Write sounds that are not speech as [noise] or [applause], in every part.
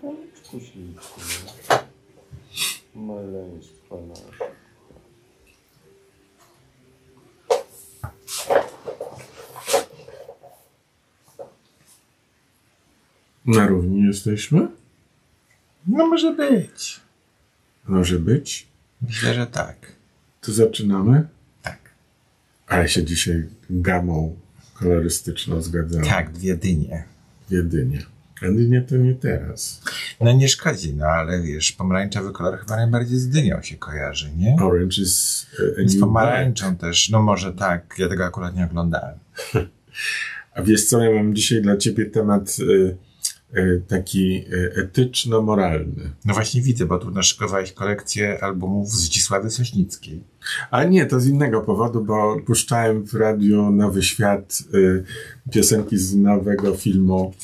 Policzku śliczny. Maleństwo nasze. Na równi jesteśmy? No może być. Może być. Myślę, że tak. To zaczynamy? Tak. Ale się dzisiaj gamą kolorystyczną zgadzamy. Tak, dwie dynie. Jedynie. A nie to nie teraz. No nie szkodzi, no ale wiesz, pomarańczowy kolor chyba najbardziej z dynią się kojarzy, nie? Orange is a Z pomarańczą też, no może tak, ja tego akurat nie oglądałem. black. [laughs] A wiesz co, ja mam dzisiaj dla ciebie temat y, taki y, etyczno-moralny. No właśnie widzę, bo tu naszykowałeś kolekcję albumów Zdzisławy Sośnickiej. Ale nie, to z innego powodu, bo puszczałem w radiu Nowy Świat y, piosenki z nowego filmu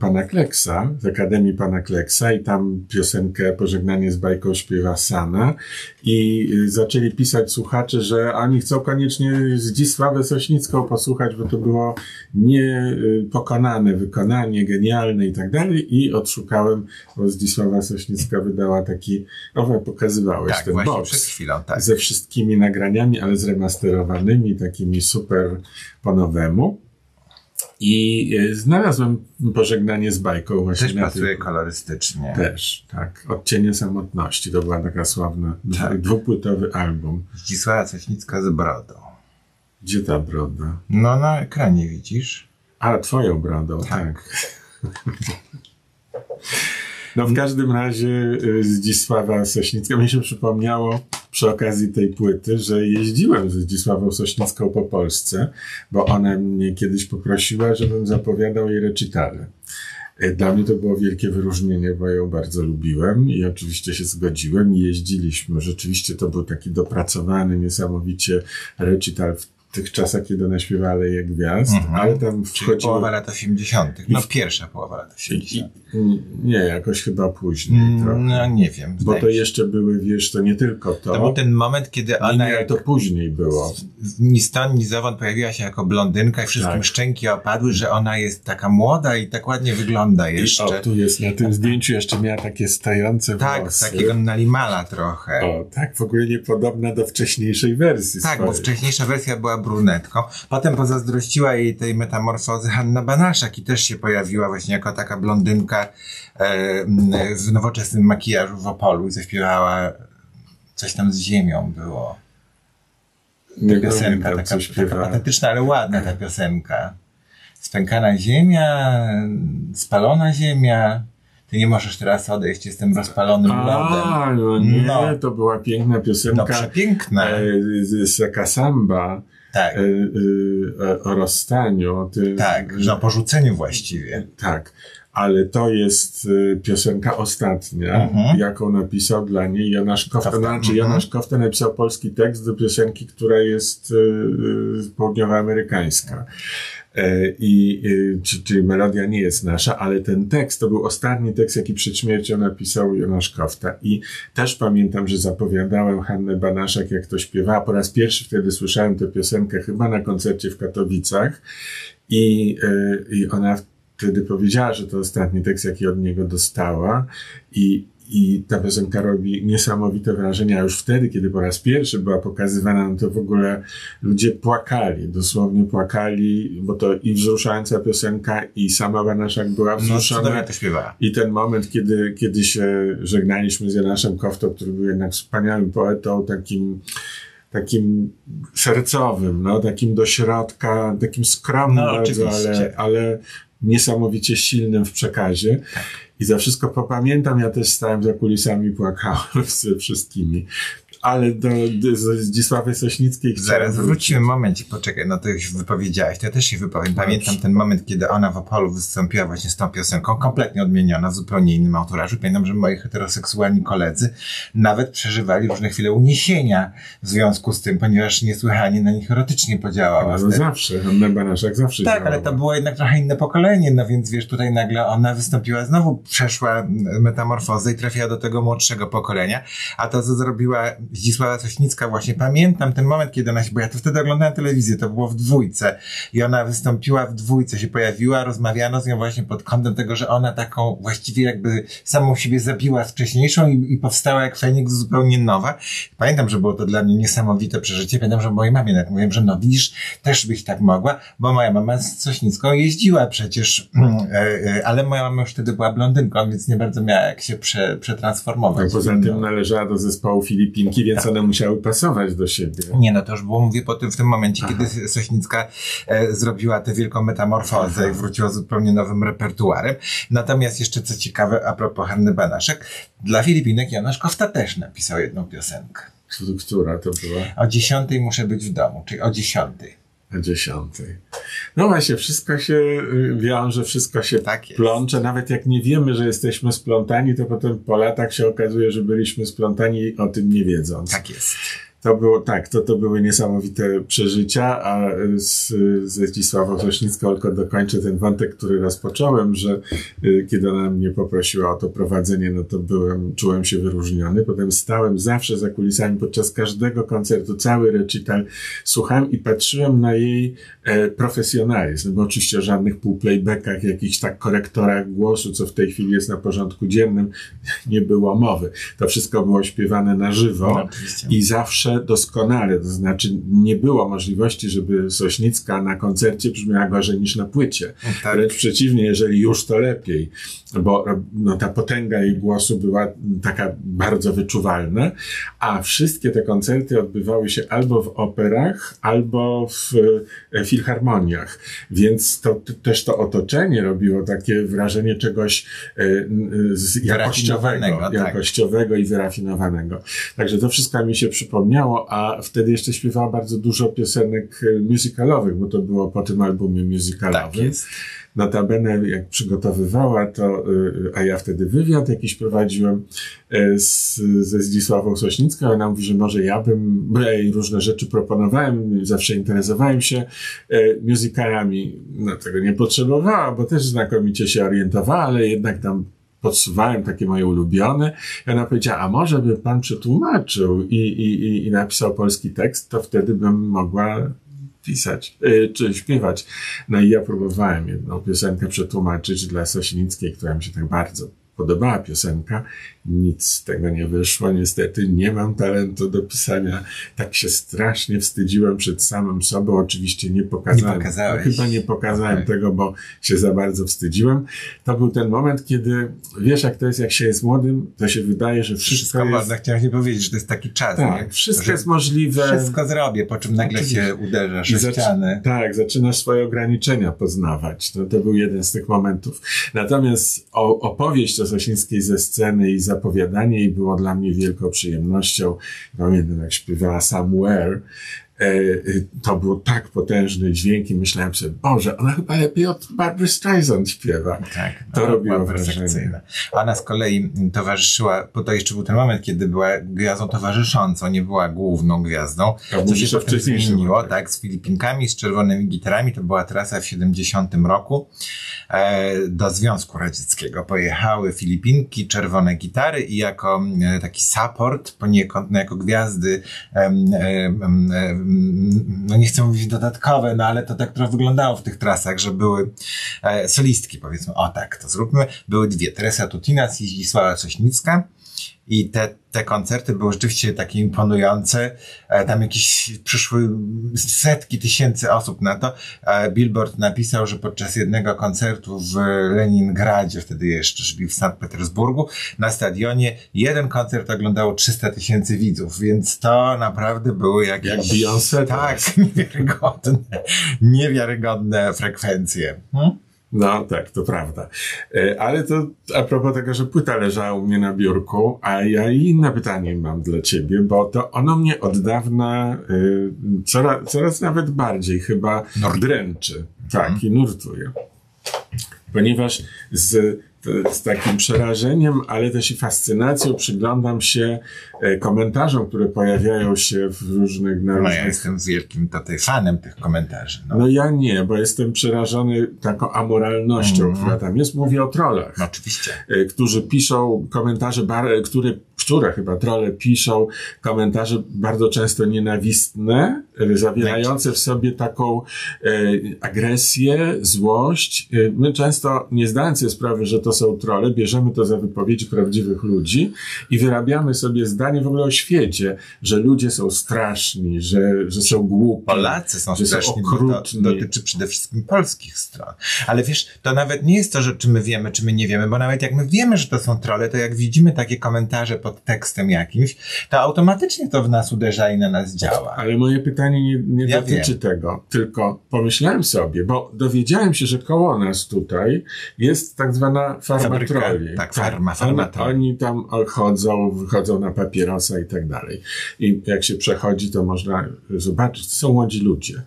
Pana Kleksa, z Akademii Pana Kleksa i tam piosenkę Pożegnanie z bajką śpiewa Sana i y, zaczęli pisać słuchacze, że oni chcą koniecznie Zdzisławę Sośnicką posłuchać, bo to było niepokonane wykonanie, genialne i tak dalej i odszukałem, bo Zdzisława Sośnicka wydała taki, no pokazywałeś Tak, ten box przed chwilą, tak. ze wszystkimi nagraniami, ale zremasterowanymi, takimi super po nowemu. I e, znalazłem pożegnanie z bajką właśnie Też pasuje kolorystycznie. Też, tak. Odcienie samotności. To była taka sławna, Tak. dwupłytowy album. Zdzisława Sośnicka z brodą. Gdzie ta broda? No na ekranie widzisz. A, twoją brodą, tak. [laughs] No w każdym razie y, Zdzisława Sośnicka, mi się przypomniało przy okazji tej płyty, że jeździłem ze Zdzisławą Sośnicką po Polsce, bo ona mnie kiedyś poprosiła, żebym zapowiadał jej recitale. Y, Dla mnie to było wielkie wyróżnienie, bo ją bardzo lubiłem i oczywiście się zgodziłem i jeździliśmy. Rzeczywiście to był taki dopracowany, niesamowicie recital w tych czasach, kiedy ona śpiewała Aleje Gwiazd, Mhm. ale tam Czyli wchodziło... połowa lat 80. No pierwsza połowa lat I, 80. i, nie, jakoś chyba później. trochę. No nie wiem. Bo to jeszcze były, wiesz, to nie tylko to. To był ten moment, kiedy ona nie, jak to później było. ni stąd, ni zowąd pojawiła się jako blondynka i wszystkim Tak. szczęki opadły, że ona jest taka młoda i tak ładnie wygląda I, jeszcze. o, tu jest na tym zdjęciu jeszcze miała takie stojące tak, włosy. takiego nalimala trochę. O, tak, w ogóle niepodobna do wcześniejszej wersji Tak, bo swojej. wcześniejsza wersja była brunetką. Potem pozazdrościła jej tej metamorfozy Hanna Banaszak i też się pojawiła właśnie jako taka blondynka e, w nowoczesnym makijażu w Opolu i zaśpiewała coś tam z ziemią było. Nie piosenka, taka, taka patetyczna, ale ładna ta piosenka. Spękana ziemia, spalona ziemia. Ty nie możesz teraz odejść, jestem rozpalonym lodem. A, no nie, No. to była piękna No piosenka przepiękna. e, z Saka Samba Tak, e, e, o rozstaniu. o tym- tak, że o porzuceniu właściwie. Tak, ale to jest y, piosenka ostatnia, Mhm. jaką napisał dla niej Jonasz Kofta. Kofta, Znaczy, mhm. Jonasz Kofta napisał polski tekst do piosenki, która jest południowoamerykańska. E, I, y, czy- czyli melodia nie jest nasza, ale ten tekst to był ostatni tekst, jaki przed śmiercią napisał Jonasz Kofta. I też pamiętam, że zapowiadałem Hannę Banaszak, jak to śpiewała. Po raz pierwszy wtedy słyszałem tę piosenkę chyba na koncercie w Katowicach. I, y, I ona wtedy powiedziała, że to ostatni tekst, jaki od niego dostała. I, I ta piosenka robi niesamowite wrażenie. A już wtedy, kiedy po raz pierwszy była pokazywana, no to w ogóle ludzie płakali, dosłownie płakali, bo to i wzruszająca piosenka, i sama Banaszak była No wzruszona. cudownie to śpiewała. I ten moment, kiedy, kiedy się żegnaliśmy z Janaszem Koftą, który był jednak wspaniałym poetą, takim, takim sercowym, no, takim do środka, takim skromnym No, bardzo, ale, ale niesamowicie silnym w przekazie. I za wszystko popamiętam, ja też stałem za kulisami, płakałem [laughs] ze wszystkimi. Ale do, do Zdzisławy Sośnickiej Zaraz wrócimy, momencie, poczekaj, no to już wypowiedziałaś, to ja też się wypowiem. Pamiętam ten moment, kiedy ona w Opolu wystąpiła właśnie z tą piosenką, kompletnie odmieniona, w zupełnie innym autorażu. Pamiętam, że moi heteroseksualni koledzy nawet przeżywali różne chwile uniesienia w związku z tym, ponieważ niesłychanie na nich erotycznie podziałała. No zawsze, Anna Banaszak zawsze Tak, ale działała. to było jednak trochę inne pokolenie, no więc wiesz, tutaj nagle ona wystąpiła, znowu przeszła metamorfozę i trafiła do tego młodszego pokolenia, a to, co zrobiła Zdzisława Sośnicka właśnie pamiętam ten moment, kiedy ona się, bo ja to wtedy oglądałem telewizję, to było w dwójce i ona wystąpiła w dwójce, się pojawiła, rozmawiano z nią właśnie pod kątem tego, że ona taką właściwie jakby samą siebie zabiła z wcześniejszą i, i powstała jak Feniks zupełnie nowa. Pamiętam, że było to dla mnie niesamowite przeżycie. Pamiętam, że mojej mamie nawet mówiłem, że no widzisz, też byś tak mogła, bo moja mama z Sośnicką jeździła przecież, e, e, ale moja mama już wtedy była blondynką, więc nie bardzo miała jak się prze, przetransformować. No, poza tym należała do zespołu Filipinki, więc Tak. one musiały pasować do siebie. Nie, no to już było, mówię po tym, w tym momencie, kiedy Sośnicka e, zrobiła tę wielką metamorfozę i wróciła zupełnie nowym repertuarem. Natomiast jeszcze co ciekawe, a propos Hanny Banaszek, dla Filipinek Janusz Kofta też napisał jedną piosenkę. Która to była? O dziesiątej muszę być w domu, czyli o dziesiątej. Dziesiątej. No właśnie, wszystko się y, wiąże, wszystko się Tak jest. plącze. Nawet jak nie wiemy, że jesteśmy splątani, to potem po latach się okazuje, że byliśmy splątani o tym nie wiedząc. Tak jest. To było tak, to, to były niesamowite przeżycia, a z, ze Zdzisławą Sośnicką tylko dokończę ten wątek, który rozpocząłem, że y, kiedy ona mnie poprosiła o to prowadzenie, no to byłem, czułem się wyróżniony. Potem stałem zawsze za kulisami podczas każdego koncertu, cały recital słuchałem i patrzyłem na jej e, profesjonalizm, bo oczywiście o żadnych półplaybackach, jakichś tak korektorach głosu, co w tej chwili jest na porządku dziennym, nie było mowy. To wszystko było śpiewane na żywo. No. I zawsze doskonale, to znaczy nie było możliwości, żeby Sośnicka na koncercie brzmiała gorzej niż na płycie. Tak. Wręcz przeciwnie, jeżeli już to lepiej, bo no, ta potęga jej głosu była taka bardzo wyczuwalna, a wszystkie te koncerty odbywały się albo w operach, albo w e, filharmoniach, więc to też to otoczenie robiło takie wrażenie czegoś e, jakościowego, tak. jakościowego i wyrafinowanego. Także to wszystko mi się przypomniało, a wtedy jeszcze śpiewała bardzo dużo piosenek e, musicalowych, bo to było po tym albumie musicalowym. Tak jest. Notabene, jak przygotowywała to, y, a ja wtedy wywiad jakiś prowadziłem y, z, ze Zdzisławą Sośnicką, ona mówi, że może ja bym, bo ja jej różne rzeczy proponowałem, zawsze interesowałem się musicalami. No tego nie potrzebowała, bo też znakomicie się orientowała, ale jednak tam podsuwałem takie moje ulubione. I ona powiedziała, a może by pan przetłumaczył i, i, i, i napisał polski tekst, to wtedy bym mogła pisać, y, czy śpiewać. No i ja próbowałem jedną piosenkę przetłumaczyć dla Sośnickiej, która mi się tak bardzo podobała piosenka. Nic z tego nie wyszło. Niestety nie mam talentu do pisania. Tak się strasznie wstydziłem przed samym sobą. Oczywiście nie pokazałem. Nie pokazałeś. No, chyba nie pokazałem Okej. tego, bo się za bardzo wstydziłem. To był ten moment, kiedy wiesz, jak to jest, jak się jest młodym, to się wydaje, że wszystko, Wszystko jest... można, chciałem się powiedzieć, że to jest taki czas, Tak, nie? wszystko że jest możliwe. Wszystko zrobię, po czym nagle Oczywiście. się uderzasz I zaczy- ścianę. Tak, zaczynasz swoje ograniczenia poznawać. No, to był jeden z tych momentów. Natomiast o, opowieść o Sosińskiej ze sceny i zapowiadanie jej było dla mnie wielką przyjemnością. Pamiętam, jak śpiewała Somewhere. E, e, to był tak potężny dźwięk i myślałem sobie, Boże, ona chyba lepiej od Barbary Streisand śpiewa. Tak, To robiło była wrażenie. Ona z kolei towarzyszyła, bo to jeszcze był ten moment, kiedy była gwiazdą towarzyszącą, nie była główną gwiazdą. A Co się potem zmieniło, okresie. tak, z Filipinkami, z czerwonymi gitarami, to była trasa w 70 roku. E, do Związku Radzieckiego pojechały Filipinki, czerwone gitary i jako e, taki support, poniekąd no, jako gwiazdy, em, no nie chcę mówić dodatkowe, no ale to tak trochę wyglądało w tych trasach, że były e, solistki, powiedzmy, o tak, to zróbmy. Były dwie, Teresa Tutinas i Zdzisława Sośnicka. I te, te koncerty były rzeczywiście takie imponujące. E, Tam jakieś przyszły setki tysięcy osób na to. E, Billboard napisał, że podczas jednego koncertu w Leningradzie, wtedy jeszcze, czyli w Sankt Petersburgu, na stadionie jeden koncert oglądało 300 tysięcy widzów, więc to naprawdę były jakieś... Jak Beyoncé Tak, [laughs] niewiarygodne, niewiarygodne frekwencje. Hmm? No tak, to prawda. E, Ale to a propos tego, że płyta leżała u mnie na biurku, a ja i inne pytanie mam dla ciebie, bo to ono mnie od dawna y, coraz, coraz nawet bardziej chyba dręczy. Tak, i nurtuje. Ponieważ z, z takim przerażeniem, ale też i fascynacją przyglądam się e, komentarzom, które pojawiają się w różnych, na No ja różnych jestem wielkim tutaj fanem tych komentarzy. No, no ja nie, bo jestem przerażony taką amoralnością, która tam jest. Mówię o trollach, no oczywiście. e, którzy piszą komentarze, które które chyba trole piszą komentarze bardzo często nienawistne, e, zawierające w sobie taką e, agresję, złość. E, my często, nie zdając sobie sprawy, że to są trole, bierzemy to za wypowiedzi prawdziwych ludzi i wyrabiamy sobie zdanie w ogóle o świecie, że ludzie są straszni, że, że są głupi. Polacy są że są straszni, to okrutni. dotyczy przede wszystkim polskich stron. Ale wiesz, to nawet nie jest to, że czy my wiemy, czy my nie wiemy, bo nawet jak my wiemy, że to są trole, to jak widzimy takie komentarze pod tekstem jakimś, to automatycznie to w nas uderza i na nas działa. Ale moje pytanie nie, nie Ja dotyczy wiem. tego, tylko pomyślałem sobie, bo dowiedziałem się, że koło nas tutaj jest tak zwana farma Fabryka, troli. tak, farma- farma oni, troli. oni tam chodzą, wychodzą na papierosa i tak dalej. I jak się przechodzi, to można zobaczyć, to są młodzi ludzie.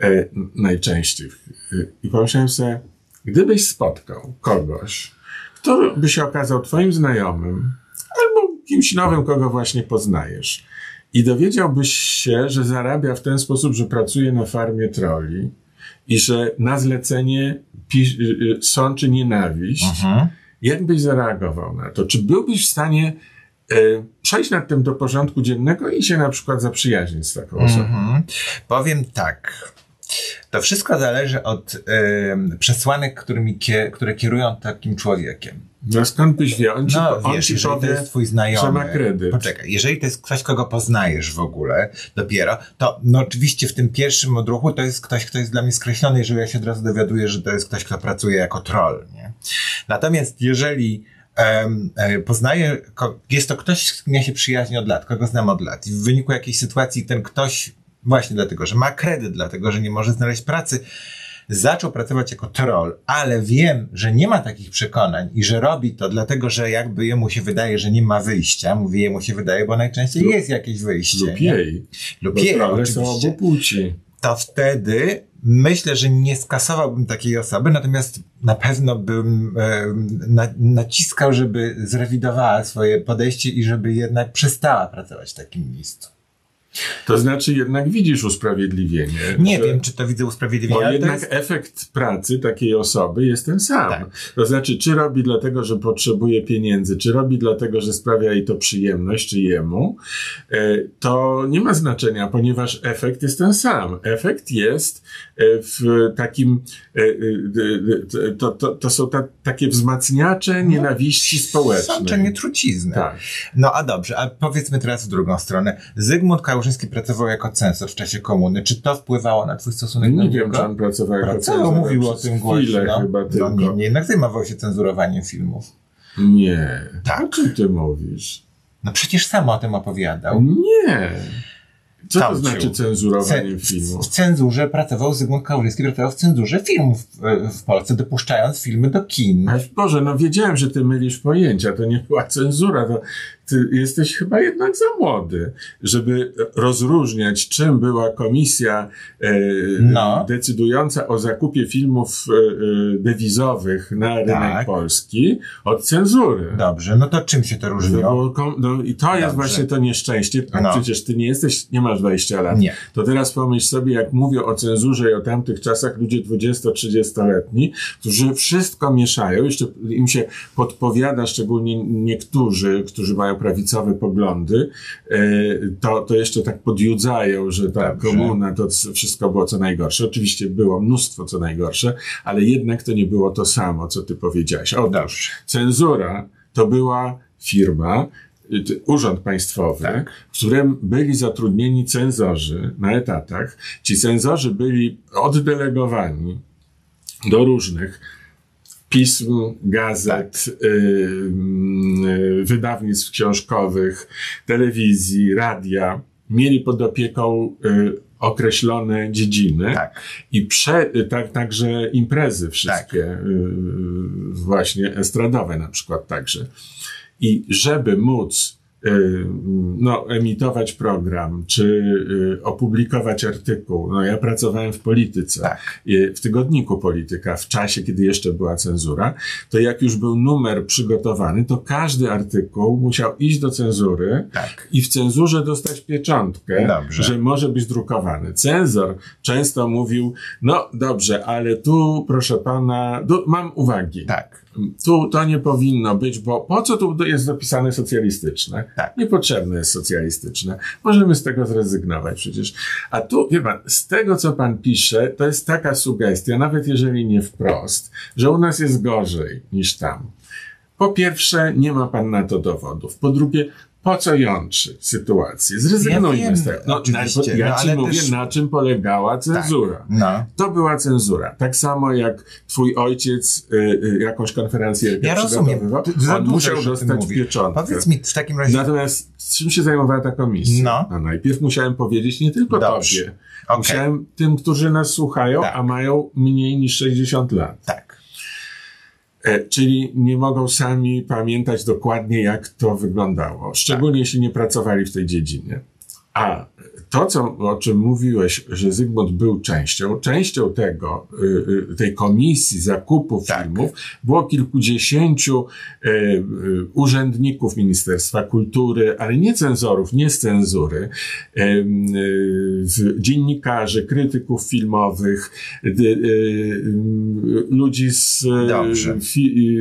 E, najczęściej. E, I pomyślałem sobie, gdybyś spotkał kogoś, kto by się okazał twoim znajomym, albo kimś nowym, kogo właśnie poznajesz. I dowiedziałbyś się, że zarabia w ten sposób, że pracuje na farmie troli i że na zlecenie y, y, sączy nienawiść. Mhm. Jak byś zareagował na to? Czy byłbyś w stanie przejść nad tym do porządku dziennego i się na przykład zaprzyjaźnić z taką osobą? Mhm. Powiem tak. To wszystko zależy od em, przesłanek, którymi kie, które kierują takim człowiekiem. No skąd byś wie? On ci, No on wiesz, jeżeli to powie, jest twój znajomy. że ma kredyt. Poczekaj, jeżeli to jest ktoś, kogo poznajesz w ogóle dopiero, to no oczywiście w tym pierwszym odruchu to jest ktoś, kto jest dla mnie skreślony, jeżeli ja się od razu dowiaduję, że to jest ktoś, kto pracuje jako troll, nie? Natomiast jeżeli e, poznaję, ko- jest to ktoś, z kim ja się przyjaźnię od lat, kogo znam od lat i w wyniku jakiejś sytuacji ten ktoś właśnie dlatego, że ma kredyt, dlatego, że nie może znaleźć pracy, zaczął pracować jako troll, ale wiem, że nie ma takich przekonań i że robi to dlatego, że jakby jemu się wydaje, że nie ma wyjścia. Mówię, jemu się wydaje, bo najczęściej Lub- jest jakieś wyjście. lub jej. Lub jej, są obu płci. To wtedy myślę, że nie skasowałbym takiej osoby, natomiast na pewno bym e, na, naciskał, żeby zrewidowała swoje podejście i żeby jednak przestała pracować w takim miejscu. To znaczy jednak widzisz usprawiedliwienie. Nie że- wiem, czy to widzę usprawiedliwienie, Bo jednak jest... efekt pracy takiej osoby jest ten sam. Tak. To znaczy, czy robi dlatego, że potrzebuje pieniędzy, czy robi dlatego, że sprawia jej to przyjemność, czy jemu, e, to nie ma znaczenia, ponieważ efekt jest ten sam. Efekt jest e, w takim, e, to, to, to są ta, takie wzmacniacze nienawiści społecznej. Sączenie trucizny. Tak. No a dobrze, a powiedzmy teraz w drugą stronę. Zygmunt Kałużyński pracował jako censor w czasie komuny. Czy to wpływało na twój stosunek do Nie niego? wiem, czy on pracował jako Pracował, cenzor. mówił o tym głośno. chyba tylko. No nie, nie, jednak zajmował się cenzurowaniem filmów. Nie. Tak. O czym ty mówisz? No przecież sam o tym opowiadał. Nie. Co to znaczy cenzurowanie Cen- filmu? w cenzurze pracował Zygmunt Kałużyński, pracował w cenzurze filmów w, w Polsce, dopuszczając filmy do kin. Ale Boże, no wiedziałem, że ty mylisz pojęcia. To nie była cenzura. To ty jesteś chyba jednak za młody, żeby rozróżniać, czym była komisja e, No. decydująca o zakupie filmów e, e, dewizowych na rynek Tak. polski od cenzury. Dobrze, no to czym się to różniło? no, I to jest Dobrze. właśnie to nieszczęście. No. przecież ty nie jesteś, nie masz 20 lat. Nie. To teraz pomyśl sobie, jak mówię o cenzurze i o tamtych czasach ludzie 20-30-letni, którzy wszystko mieszają, jeszcze im się podpowiada, szczególnie niektórzy, którzy mają prawicowe poglądy, e, to, to jeszcze tak podjudzają, że ta Dobrze. komuna to wszystko było co najgorsze. Oczywiście było mnóstwo co najgorsze, ale jednak to nie było to samo, co ty powiedziałeś. Otóż cenzura to była firma, y, urząd państwowy, Tak. w którym byli zatrudnieni cenzorzy na etatach. Ci cenzorzy byli oddelegowani do różnych pism, gazet, y, y, wydawnictw książkowych, telewizji, radia. Mieli pod opieką y, określone dziedziny Tak. i prze, tak, także imprezy wszystkie, y, właśnie estradowe na przykład także. I żeby móc no, emitować program, czy y, opublikować artykuł. No, ja pracowałem w polityce, Tak. y, w tygodniku Polityka, w czasie, kiedy jeszcze była cenzura, to jak już był numer przygotowany, to każdy artykuł musiał iść do cenzury Tak. i w cenzurze dostać pieczątkę, Dobrze. że może być drukowany. Cenzor często mówił, no dobrze, ale tu proszę pana, mam uwagi. Tak. Tu to nie powinno być, bo po co tu jest zapisane socjalistyczne? Tak. Niepotrzebne jest socjalistyczne. Możemy z tego zrezygnować przecież. A tu, wie pan, z tego co pan pisze, to jest taka sugestia, nawet jeżeli nie wprost, że u nas jest gorzej niż tam. Po pierwsze, nie ma pan na to dowodów. Po drugie, po co jątrzyć sytuację? Zrezygnujmy Ja z tego. No, oczywiście, ja no, ci ale mówię, też- na czym polegała cenzura. No. To była cenzura. Tak samo jak twój ojciec y, y, jakąś konferencję Ja rozumiem. przygotowywał, za on musiał dostać pieczątkę. Powiedz mi w takim razie. Natomiast z czym się zajmowała ta komisja? No. najpierw musiałem powiedzieć nie tylko Dobrze. tobie. Okej. Musiałem tym, którzy nas słuchają, Tak. a mają mniej niż 60 lat. Tak. E, czyli nie mogą sami pamiętać dokładnie, jak to wyglądało. Szczególnie jeśli nie pracowali w tej dziedzinie. A to, co, o czym mówiłeś, że Zygmunt był częścią, częścią tego, y, y, tej komisji zakupu Tak. filmów było kilkudziesięciu y, urzędników Ministerstwa Kultury, ale nie cenzorów, nie z cenzury, dziennikarzy, krytyków filmowych, ludzi z, fi,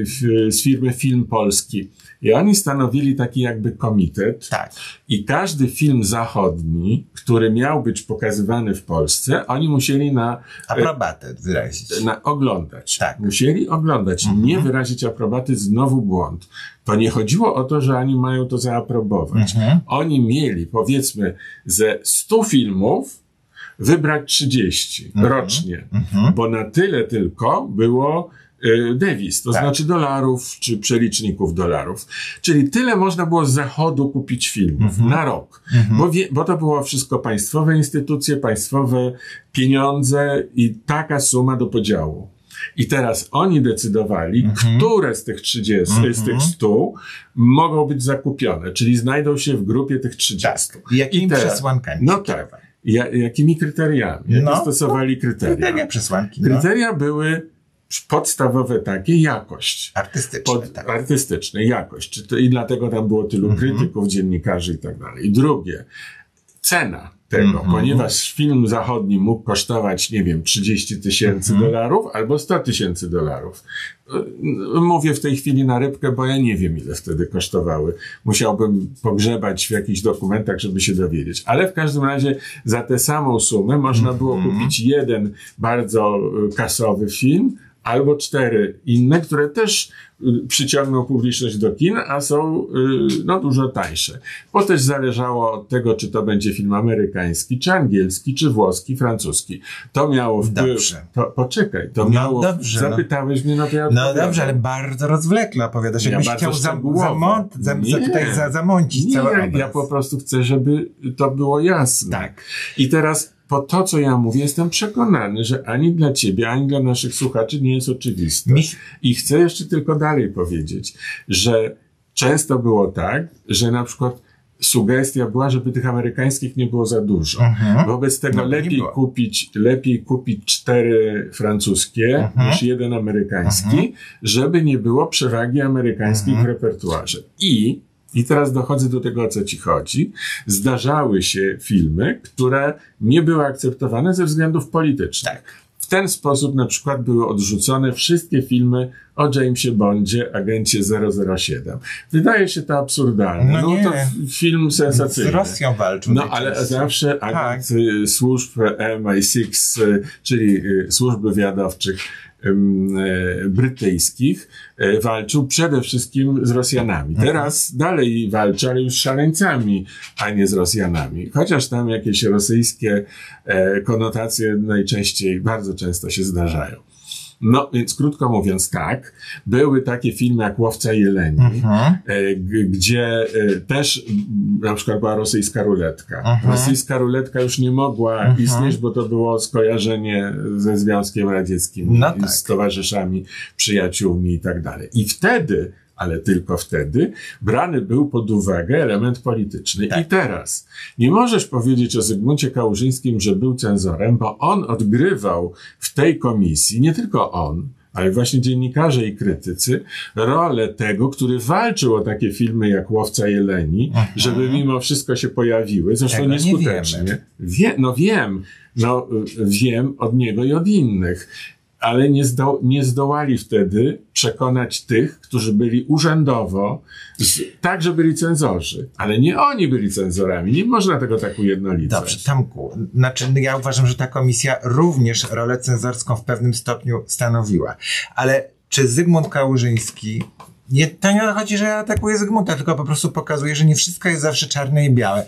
z firmy Film Polski. I oni stanowili taki jakby komitet. Tak. I każdy film zachodni, który miał być pokazywany w Polsce, oni musieli na, Aprobatę wyrazić. na oglądać. Tak. Musieli oglądać. Nie wyrazić aprobaty, znowu błąd. To nie chodziło o to, że oni mają to zaaprobować. Mhm. Oni mieli, powiedzmy, ze 100 filmów wybrać 30 rocznie, bo na tyle tylko było dewiz, to Tak. znaczy dolarów czy przeliczników dolarów. Czyli tyle można było z zachodu kupić filmów na rok, bo, wie, bo to było wszystko państwowe instytucje, państwowe pieniądze i taka suma do podziału. I teraz oni decydowali, które z tych 30, z tych 100 mogą być zakupione, czyli znajdą się w grupie tych 30. Tak. I jakimi teraz- przesłankami No tak. Ja, jakimi kryteriami? Jakie No, stosowali kryteria? Kryteria, przesłanki. No. Kryteria były podstawowe takie, jakość. Artystyczne, Pod, tak. Artystyczne, jakość. I dlatego tam było tylu Mhm. krytyków, dziennikarzy i tak dalej. I drugie, cena tego, Mhm. ponieważ film zachodni mógł kosztować, nie wiem, 30 tysięcy Mhm. dolarów albo 100 tysięcy dolarów. Mówię w tej chwili na rybkę, bo ja nie wiem, ile wtedy kosztowały. Musiałbym pogrzebać w jakichś dokumentach, żeby się dowiedzieć. Ale w każdym razie za tę samą sumę można było Mhm. kupić jeden bardzo y, kasowy film, albo cztery inne, które też y, przyciągną publiczność do kin, a są y, no, dużo tańsze. Bo też zależało od tego, czy to będzie film amerykański, czy angielski, czy włoski, francuski. To miało wpływ. Dobrze. To, poczekaj, to No miało. dobrze, no. zapytałeś mnie, no to ja No dobrze, ale bardzo rozwlekle opowiadasz. Ja Jakbyś bardzo chciał za, szczegółowo. zamont, za, za, Nie. tutaj za, zamącić Nie, cały ja, obraz. ja po prostu chcę, żeby to było jasne. Tak. I teraz po to, co ja mówię, jestem przekonany, że ani dla ciebie, ani dla naszych słuchaczy nie jest oczywiste. I chcę jeszcze tylko dalej powiedzieć, że często było tak, że na przykład sugestia była, żeby tych amerykańskich nie było za dużo. Mhm. Wobec tego No, lepiej kupić, lepiej kupić cztery francuskie Mhm. niż jeden amerykański, żeby nie było przewagi amerykańskiej Mhm. w repertuarze. I i teraz dochodzę do tego, o co ci chodzi. Zdarzały się filmy, które nie były akceptowane ze względów politycznych. Tak. W ten sposób na przykład były odrzucone wszystkie filmy o Jamesie Bondzie, agencie 007. Wydaje się to absurdalne. No nie. to film sensacyjny. Z Rosją walczył. No, ale zawsze agent y, służb MI6, y, czyli y, służb wywiadowczych brytyjskich, y, walczył przede wszystkim z Rosjanami. Mhm. Teraz dalej walczy, ale już z szaleńcami, a nie z Rosjanami. Chociaż tam jakieś rosyjskie e, konotacje najczęściej, bardzo często się zdarzają. No, więc krótko mówiąc tak, były takie filmy jak Łowca Jeleni, Mhm. e, gdzie e, też na przykład była rosyjska ruletka. Mhm. Rosyjska ruletka już nie mogła Mhm. istnieć, bo to było skojarzenie ze Związkiem Radzieckim, No tak. z towarzyszami, przyjaciółmi i tak dalej. I wtedy, ale tylko wtedy, brany był pod uwagę element polityczny. Tak. I teraz nie możesz powiedzieć o Zygmuncie Kałużyńskim, że był cenzorem, bo on odgrywał w tej komisji, nie tylko on, ale właśnie dziennikarze i krytycy, rolę tego, który walczył o takie filmy jak Łowca Jeleni, żeby mimo wszystko się pojawiły, zresztą Tego nie nieskutecznie. wiemy. Wie, no wiem, no y, wiem od niego i od innych. Ale nie, zdo, nie zdołali wtedy przekonać tych, którzy byli urzędowo, z, także byli cenzorzy, ale nie oni byli cenzorami. Nie można tego tak ujednolicać. Dobrze, Tomku, znaczy ja uważam, że ta komisja również rolę cenzorską w pewnym stopniu stanowiła. Ale czy Zygmunt Kałużyński nie, to nie chodzi, że ja atakuję Zygmunta, tylko po prostu pokazuje, że nie wszystko jest zawsze czarne i białe.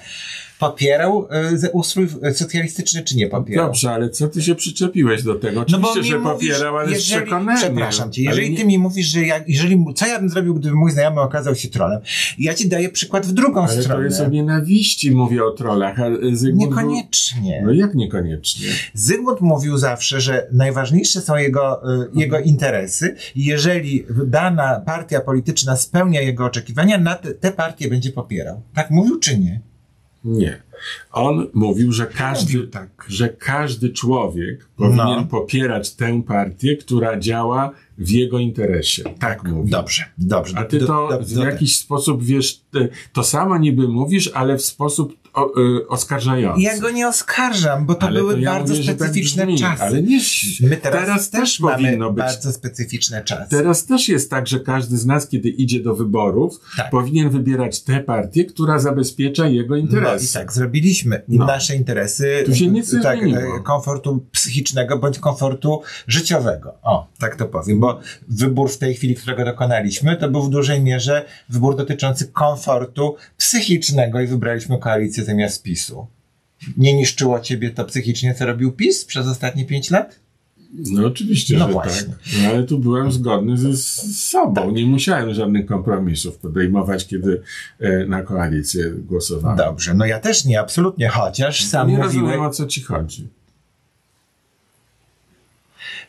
Popierał y, ustrój y, socjalistyczny, czy nie popierał? Dobrze, ale co ty się przyczepiłeś do tego? No bo Oczywiście, mi że mówisz, popierał, ale z jeżeli, przekonaniem. Przepraszam cię, Ale jeżeli nie- ty mi mówisz, że ja, jeżeli, co ja bym zrobił, gdyby mój znajomy okazał się trolem? Ja ci daję przykład w drugą Ale to stronę. jest o nienawiści, mówię o trollach, a Zygmunt... był- Niekoniecznie. No jak niekoniecznie? Zygmunt mówił zawsze, że najważniejsze są jego, y, jego interesy i jeżeli dana partia polityczna spełnia jego oczekiwania, na te, te partie będzie popierał. Tak mówił czy nie? Nie. On mówił, że każdy, Mówił tak. że każdy człowiek powinien No. popierać tę partię, która działa w jego interesie. Tak mówił. Dobrze, dobrze. A ty Do- to do- w do- jakiś sposób, wiesz, te- to samo niby mówisz, ale w sposób o, y, oskarżający. Ja go nie oskarżam, bo to Ale były to ja bardzo mówię, tak specyficzne brzmi. czasy. Ale nie, My teraz, teraz też powinno być bardzo specyficzne czasy. Teraz też jest tak, że każdy z nas, kiedy idzie do wyborów, Tak. powinien wybierać tę partię, która zabezpiecza jego No i interesy. tak, zrobiliśmy No. nasze interesy Tu się nic nie tak, zmieniło. e, komfortu psychicznego bądź komfortu życiowego. O, tak to powiem, bo wybór w tej chwili, którego dokonaliśmy, to był w dużej mierze wybór dotyczący komfortu psychicznego i wybraliśmy koalicję zamiast PiSu. Nie niszczyło ciebie to psychicznie, co robił PiS przez ostatnie pięć lat? No oczywiście, No że właśnie. tak. No, ale tu byłem zgodny ze, z sobą. Nie musiałem żadnych kompromisów podejmować, kiedy e, na koalicję głosowałem. Dobrze, no ja też nie, absolutnie, chociaż sam nie mówiłeś, rozumiem, o co ci chodzi.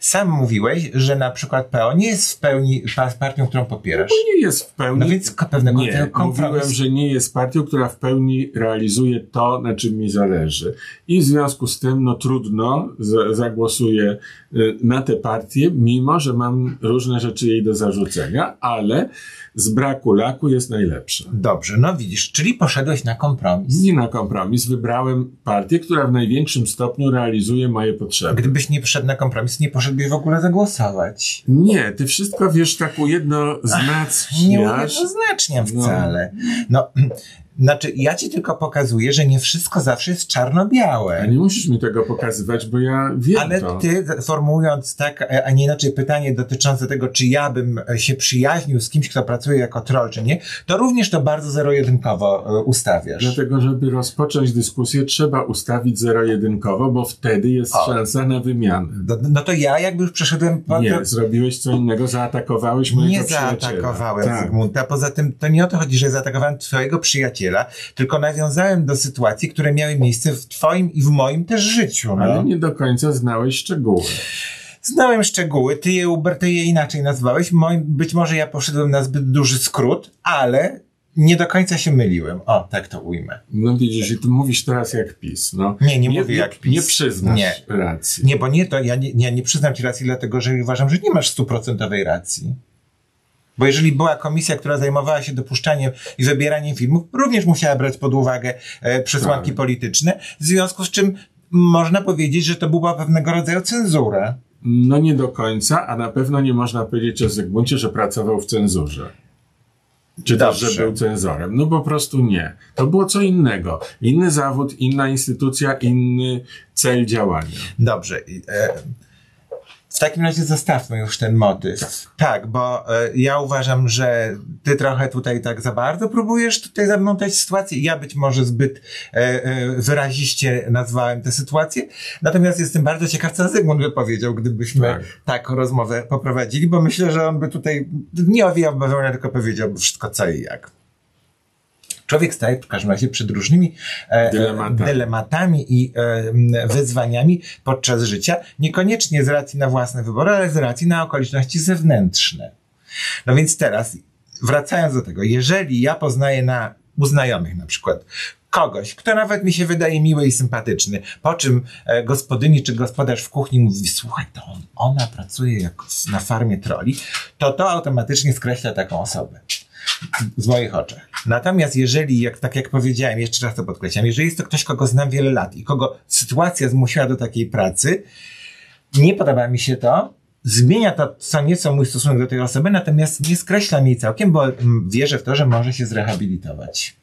Sam mówiłeś, że na przykład PO nie jest w pełni pa- partią, którą popierasz. To nie jest w pełni... No więc pewnego nie, kompromis. mówiłem, że nie jest partią, która w pełni realizuje to, na czym mi zależy. I w związku z tym, no trudno, z, zagłosuję y, na tę partię, mimo że mam różne rzeczy jej do zarzucenia, ale z braku laku jest najlepsza. Dobrze, no widzisz, czyli poszedłeś na kompromis. Nie na kompromis, wybrałem partię, która w największym stopniu realizuje moje potrzeby. Gdybyś nie poszedł na kompromis, nie poszedłbyś w ogóle zagłosować. Nie, ty wszystko wiesz tak Nie ujednoznaczniasz. ujednoznaczniam No. wcale. No, znaczy, ja ci tylko pokazuję, że nie wszystko zawsze jest A czarno-białe. nie musisz mi tego pokazywać, bo ja wiem Ale to. ty, formułując tak, a nie inaczej pytanie dotyczące tego, czy ja bym się przyjaźnił z kimś, kto pracuje jako troll, czy nie, to również to bardzo zero-jedynkowo e, ustawiasz. Dlatego, żeby rozpocząć dyskusję, trzeba ustawić zero-jedynkowo, bo wtedy jest O. szansa na wymianę. No, no to ja jakby już przeszedłem po Nie, zrobiłeś co innego, zaatakowałeś mojego Nie przyjaciela. zaatakowałem Tak. Zygmunta. Poza tym to nie o to chodzi, że zaatakowałem twojego przyjaciela, tylko nawiązałem do sytuacji, które miały miejsce w twoim i w moim też życiu. No. Ale nie do końca znałeś szczegóły. Znałem szczegóły, ty je, Uber, ty je inaczej nazwałeś. Moim, być może ja poszedłem na zbyt duży skrót, ale nie do końca się myliłem. O, tak to ujmę. No widzisz, i ty mówisz teraz jak PiS. No. Nie, nie mówię jak PiS. Nie przyznasz Nie. racji. Nie, bo nie to, ja nie, ja nie przyznam ci racji, dlatego że uważam, że nie masz stuprocentowej racji. Bo jeżeli była komisja, która zajmowała się dopuszczaniem i wybieraniem filmów, również musiała brać pod uwagę e, przesłanki Tak. polityczne, w związku z czym można powiedzieć, że to była pewnego rodzaju cenzura. No nie do końca, a na pewno nie można powiedzieć o Zygmuncie, że pracował w cenzurze. Czy też, Dobrze. że był cenzorem. No po prostu nie. To było co innego. Inny zawód, inna instytucja, inny cel działania. Dobrze. E, w takim razie zostawmy już ten motyw. Tak, bo e, ja uważam, że ty trochę tutaj tak za bardzo próbujesz tutaj zamątać sytuację. Ja być może zbyt e, e, wyraziście nazwałem tę sytuację. Natomiast jestem bardzo ciekaw, co Zygmunt by powiedział, gdybyśmy Tak. taką rozmowę poprowadzili, bo myślę, że on by tutaj nie owijał bawełnę, tylko powiedziałby wszystko co i jak. Człowiek staje w każdym razie przed różnymi e, Dylematami. dylematami i e, wyzwaniami podczas życia, niekoniecznie z racji na własne wybory, ale z racji na okoliczności zewnętrzne. No więc teraz, wracając do tego, jeżeli ja poznaję na u znajomych na przykład kogoś, kto nawet mi się wydaje miły i sympatyczny, po czym e, gospodyni czy gospodarz w kuchni mówi, słuchaj, to on, ona pracuje jak na farmie troli, to to automatycznie skreśla taką osobę w moich oczach. Natomiast jeżeli, jak, tak jak powiedziałem, jeszcze raz to podkreślam, jeżeli jest to ktoś, kogo znam wiele lat i kogo sytuacja zmusiła do takiej pracy, nie podoba mi się to, zmienia to co nieco mój stosunek do tej osoby, natomiast nie skreślam jej całkiem, bo wierzę w to, że może się zrehabilitować.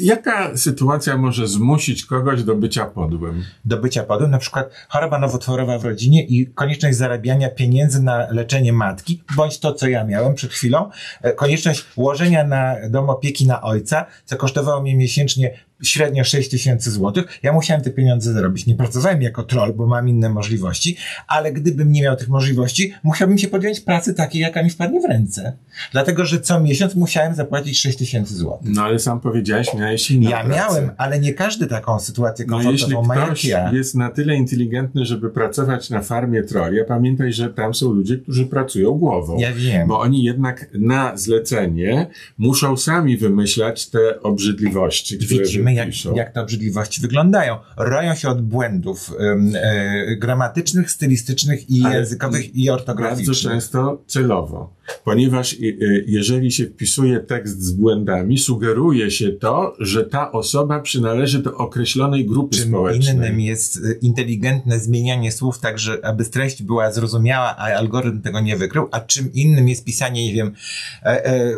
Jaka sytuacja może zmusić kogoś do bycia podłym? Do bycia podłym, na przykład choroba nowotworowa w rodzinie i konieczność zarabiania pieniędzy na leczenie matki, bądź to, co ja miałem przed chwilą, e, konieczność łożenia na dom opieki na ojca, co kosztowało mnie miesięcznie średnio 6 tysięcy złotych. Ja musiałem te pieniądze zarobić. Nie pracowałem jako troll, bo mam inne możliwości, ale gdybym nie miał tych możliwości, musiałbym się podjąć pracy takiej, jaka mi wpadnie w ręce. Dlatego, że co miesiąc musiałem zapłacić 6 tysięcy złotych. No ale sam powiedziałeś, miałeś inną Ja pracę. miałem, ale nie każdy taką sytuację No jeśli komfortową ma jak ktoś ja. jest na tyle inteligentny, żeby pracować na farmie troli, a pamiętaj, że tam są ludzie, którzy pracują głową. Ja wiem. Bo oni jednak na zlecenie muszą sami wymyślać te obrzydliwości, które Widzimy, jak, wypiszą. jak te obrzydliwości wyglądają. Roją się od błędów e, gramatycznych, stylistycznych i Ale językowych i Bardzo ortograficznych. często celowo, ponieważ y, y, jeżeli się wpisuje tekst z błędami, sugeruje się to, że ta osoba przynależy do określonej grupy Czym społecznej. innym jest y, inteligentne zmienianie słów tak, że aby treść była zrozumiała, a algorytm tego nie wykrył, a czym innym jest pisanie, nie wiem, e, e,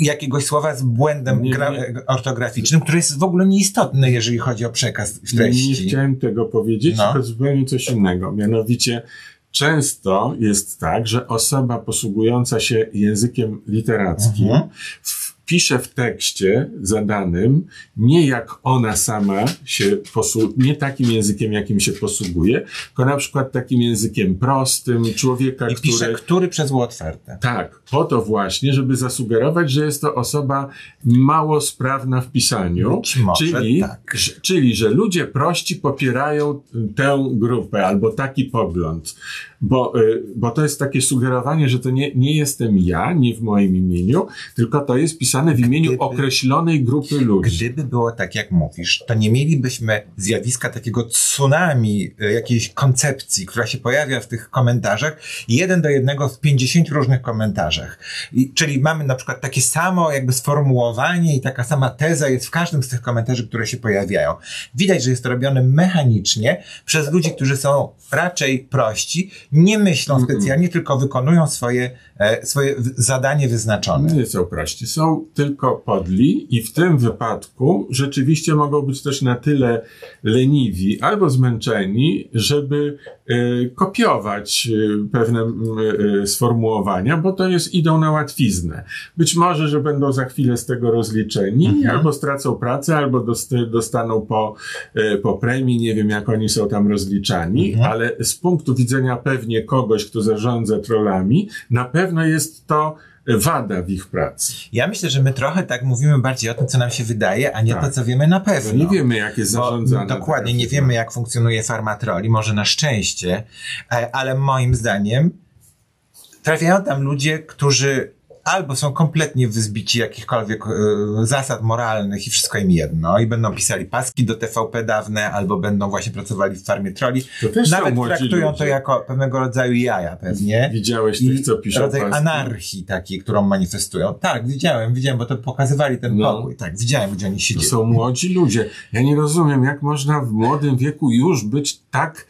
jakiegoś słowa z błędem Nie, nie. e, ortograficznym, który jest w ogóle nieistotny, jeżeli chodzi o przekaz w Nie, treści. nie chciałem tego powiedzieć, No. tylko zupełnie coś innego. Mianowicie często jest tak, że osoba posługująca się językiem literackim Mhm. Wpisze w tekście zadanym nie jak ona sama się posługuje, nie takim językiem, jakim się posługuje, tylko na przykład takim językiem prostym, człowieka, I pisze, który... który przez otwarte. Tak, po to właśnie, żeby zasugerować, że jest to osoba mało sprawna w pisaniu, może, czyli, tak. czyli, że ludzie prości popierają tę grupę albo taki pogląd, bo, y, bo to jest takie sugerowanie, że to nie, nie jestem ja, nie w moim imieniu, tylko to jest pisane w imieniu Gdyby- określonej grupy ludzi. Gdyby było tak, jak mówisz, to nie mielibyśmy zjawiska takiego tsunami e, jakiejś koncepcji, która się pojawia w tych komentarzach, jeden do jednego w 50 różnych komentarzach. I, czyli mamy na przykład takie samo jakby sformułowanie i taka sama teza jest w każdym z tych komentarzy, które się pojawiają. Widać, że jest to robione mechanicznie przez ludzi, którzy są raczej prości, nie myślą specjalnie, tylko wykonują swoje, e, swoje zadanie wyznaczone. Nie są prości, są tylko podli i w tym wypadku rzeczywiście mogą być też na tyle leniwi albo zmęczeni, żeby kopiować y, pewne y, y, sformułowania, bo to jest, idą na łatwiznę. Być może, że będą za chwilę z tego rozliczeni, Mhm. albo stracą pracę, albo dost, dostaną po, y, po premii, nie wiem jak oni są tam rozliczani, Mhm. ale z punktu widzenia pewnie kogoś, kto zarządza trollami, na pewno jest to wada w ich pracy. Ja myślę, że my trochę tak mówimy bardziej o tym, co nam się wydaje, a nie Tak. to, co wiemy na Bo pewno. nie wiemy, jak jest Bo zarządzana. Dokładnie, nie wiemy, jak funkcjonuje farmatroli, może na szczęście, e, ale moim zdaniem trafiają tam ludzie, którzy albo są kompletnie wyzbici jakichkolwiek e, zasad moralnych i wszystko im jedno i będą pisali paski do TVP dawne, albo będą właśnie pracowali w farmie troli. To też Nawet traktują ludzie. to jako pewnego rodzaju jaja pewnie. Widziałeś tych, co piszą rodzaj paski? anarchii takiej, którą manifestują. Tak, widziałem, widziałem, bo to pokazywali ten No. pokój. Tak, widziałem, gdzie oni To siedzieli. są młodzi ludzie. Ja nie rozumiem, jak można w młodym wieku już być tak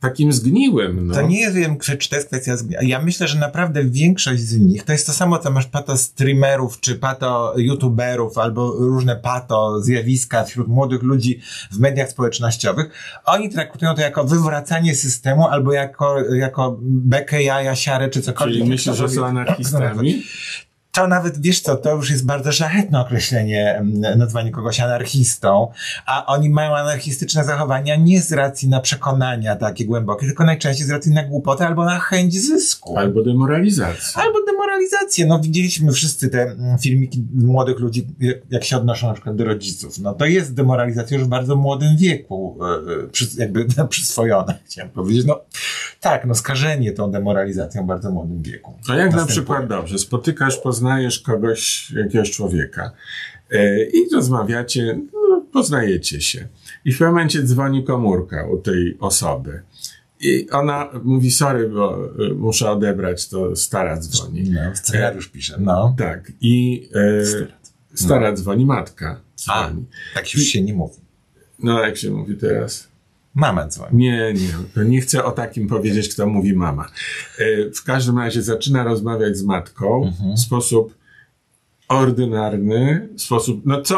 takim zgniłym. No. To nie wiem, czy, to jest kwestia zgnia. Ja myślę, że naprawdę większość z nich to jest to samo, co masz pato streamerów, czy pato youtuberów, albo różne pato zjawiska wśród młodych ludzi w mediach społecznościowych. Oni traktują to jako wywracanie systemu, albo jako, jako bekę, jaja, siarę, czy cokolwiek. Czyli myślisz, że są anarchistami? To nawet, wiesz co, to już jest bardzo szlachetne określenie, mm, nazwanie kogoś anarchistą, a oni mają anarchistyczne zachowania nie z racji na przekonania takie głębokie, tylko najczęściej z racji na głupotę albo na chęć zysku. Albo demoralizacja. Albo demoralizację. No widzieliśmy wszyscy te mm, filmiki młodych ludzi, jak- się odnoszą na przykład do rodziców. No to jest demoralizacja już w bardzo młodym wieku, e, e, jakby [laughs] przyswojona, chciałem powiedzieć. No tak, no skażenie tą demoralizacją w bardzo młodym wieku. A jak na Następuje. przykład dobrze, spotykasz, poznajesz kogoś, jakiegoś człowieka e, i rozmawiacie, no, poznajecie się. I w pewnym momencie dzwoni komórka u tej osoby. I ona mówi, sorry, bo e, muszę odebrać, to stara dzwoni. No, scenariusz pisze. No. Tak. I e, stara dzwoni, matka A, dzwoni. tak już się nie mówi. No, jak się mówi teraz? Mama dzwoni. Nie, nie. Nie chcę o takim powiedzieć, kto mówi mama. E, W każdym razie zaczyna rozmawiać z matką Mhm. w sposób ordynarny, w sposób, no co?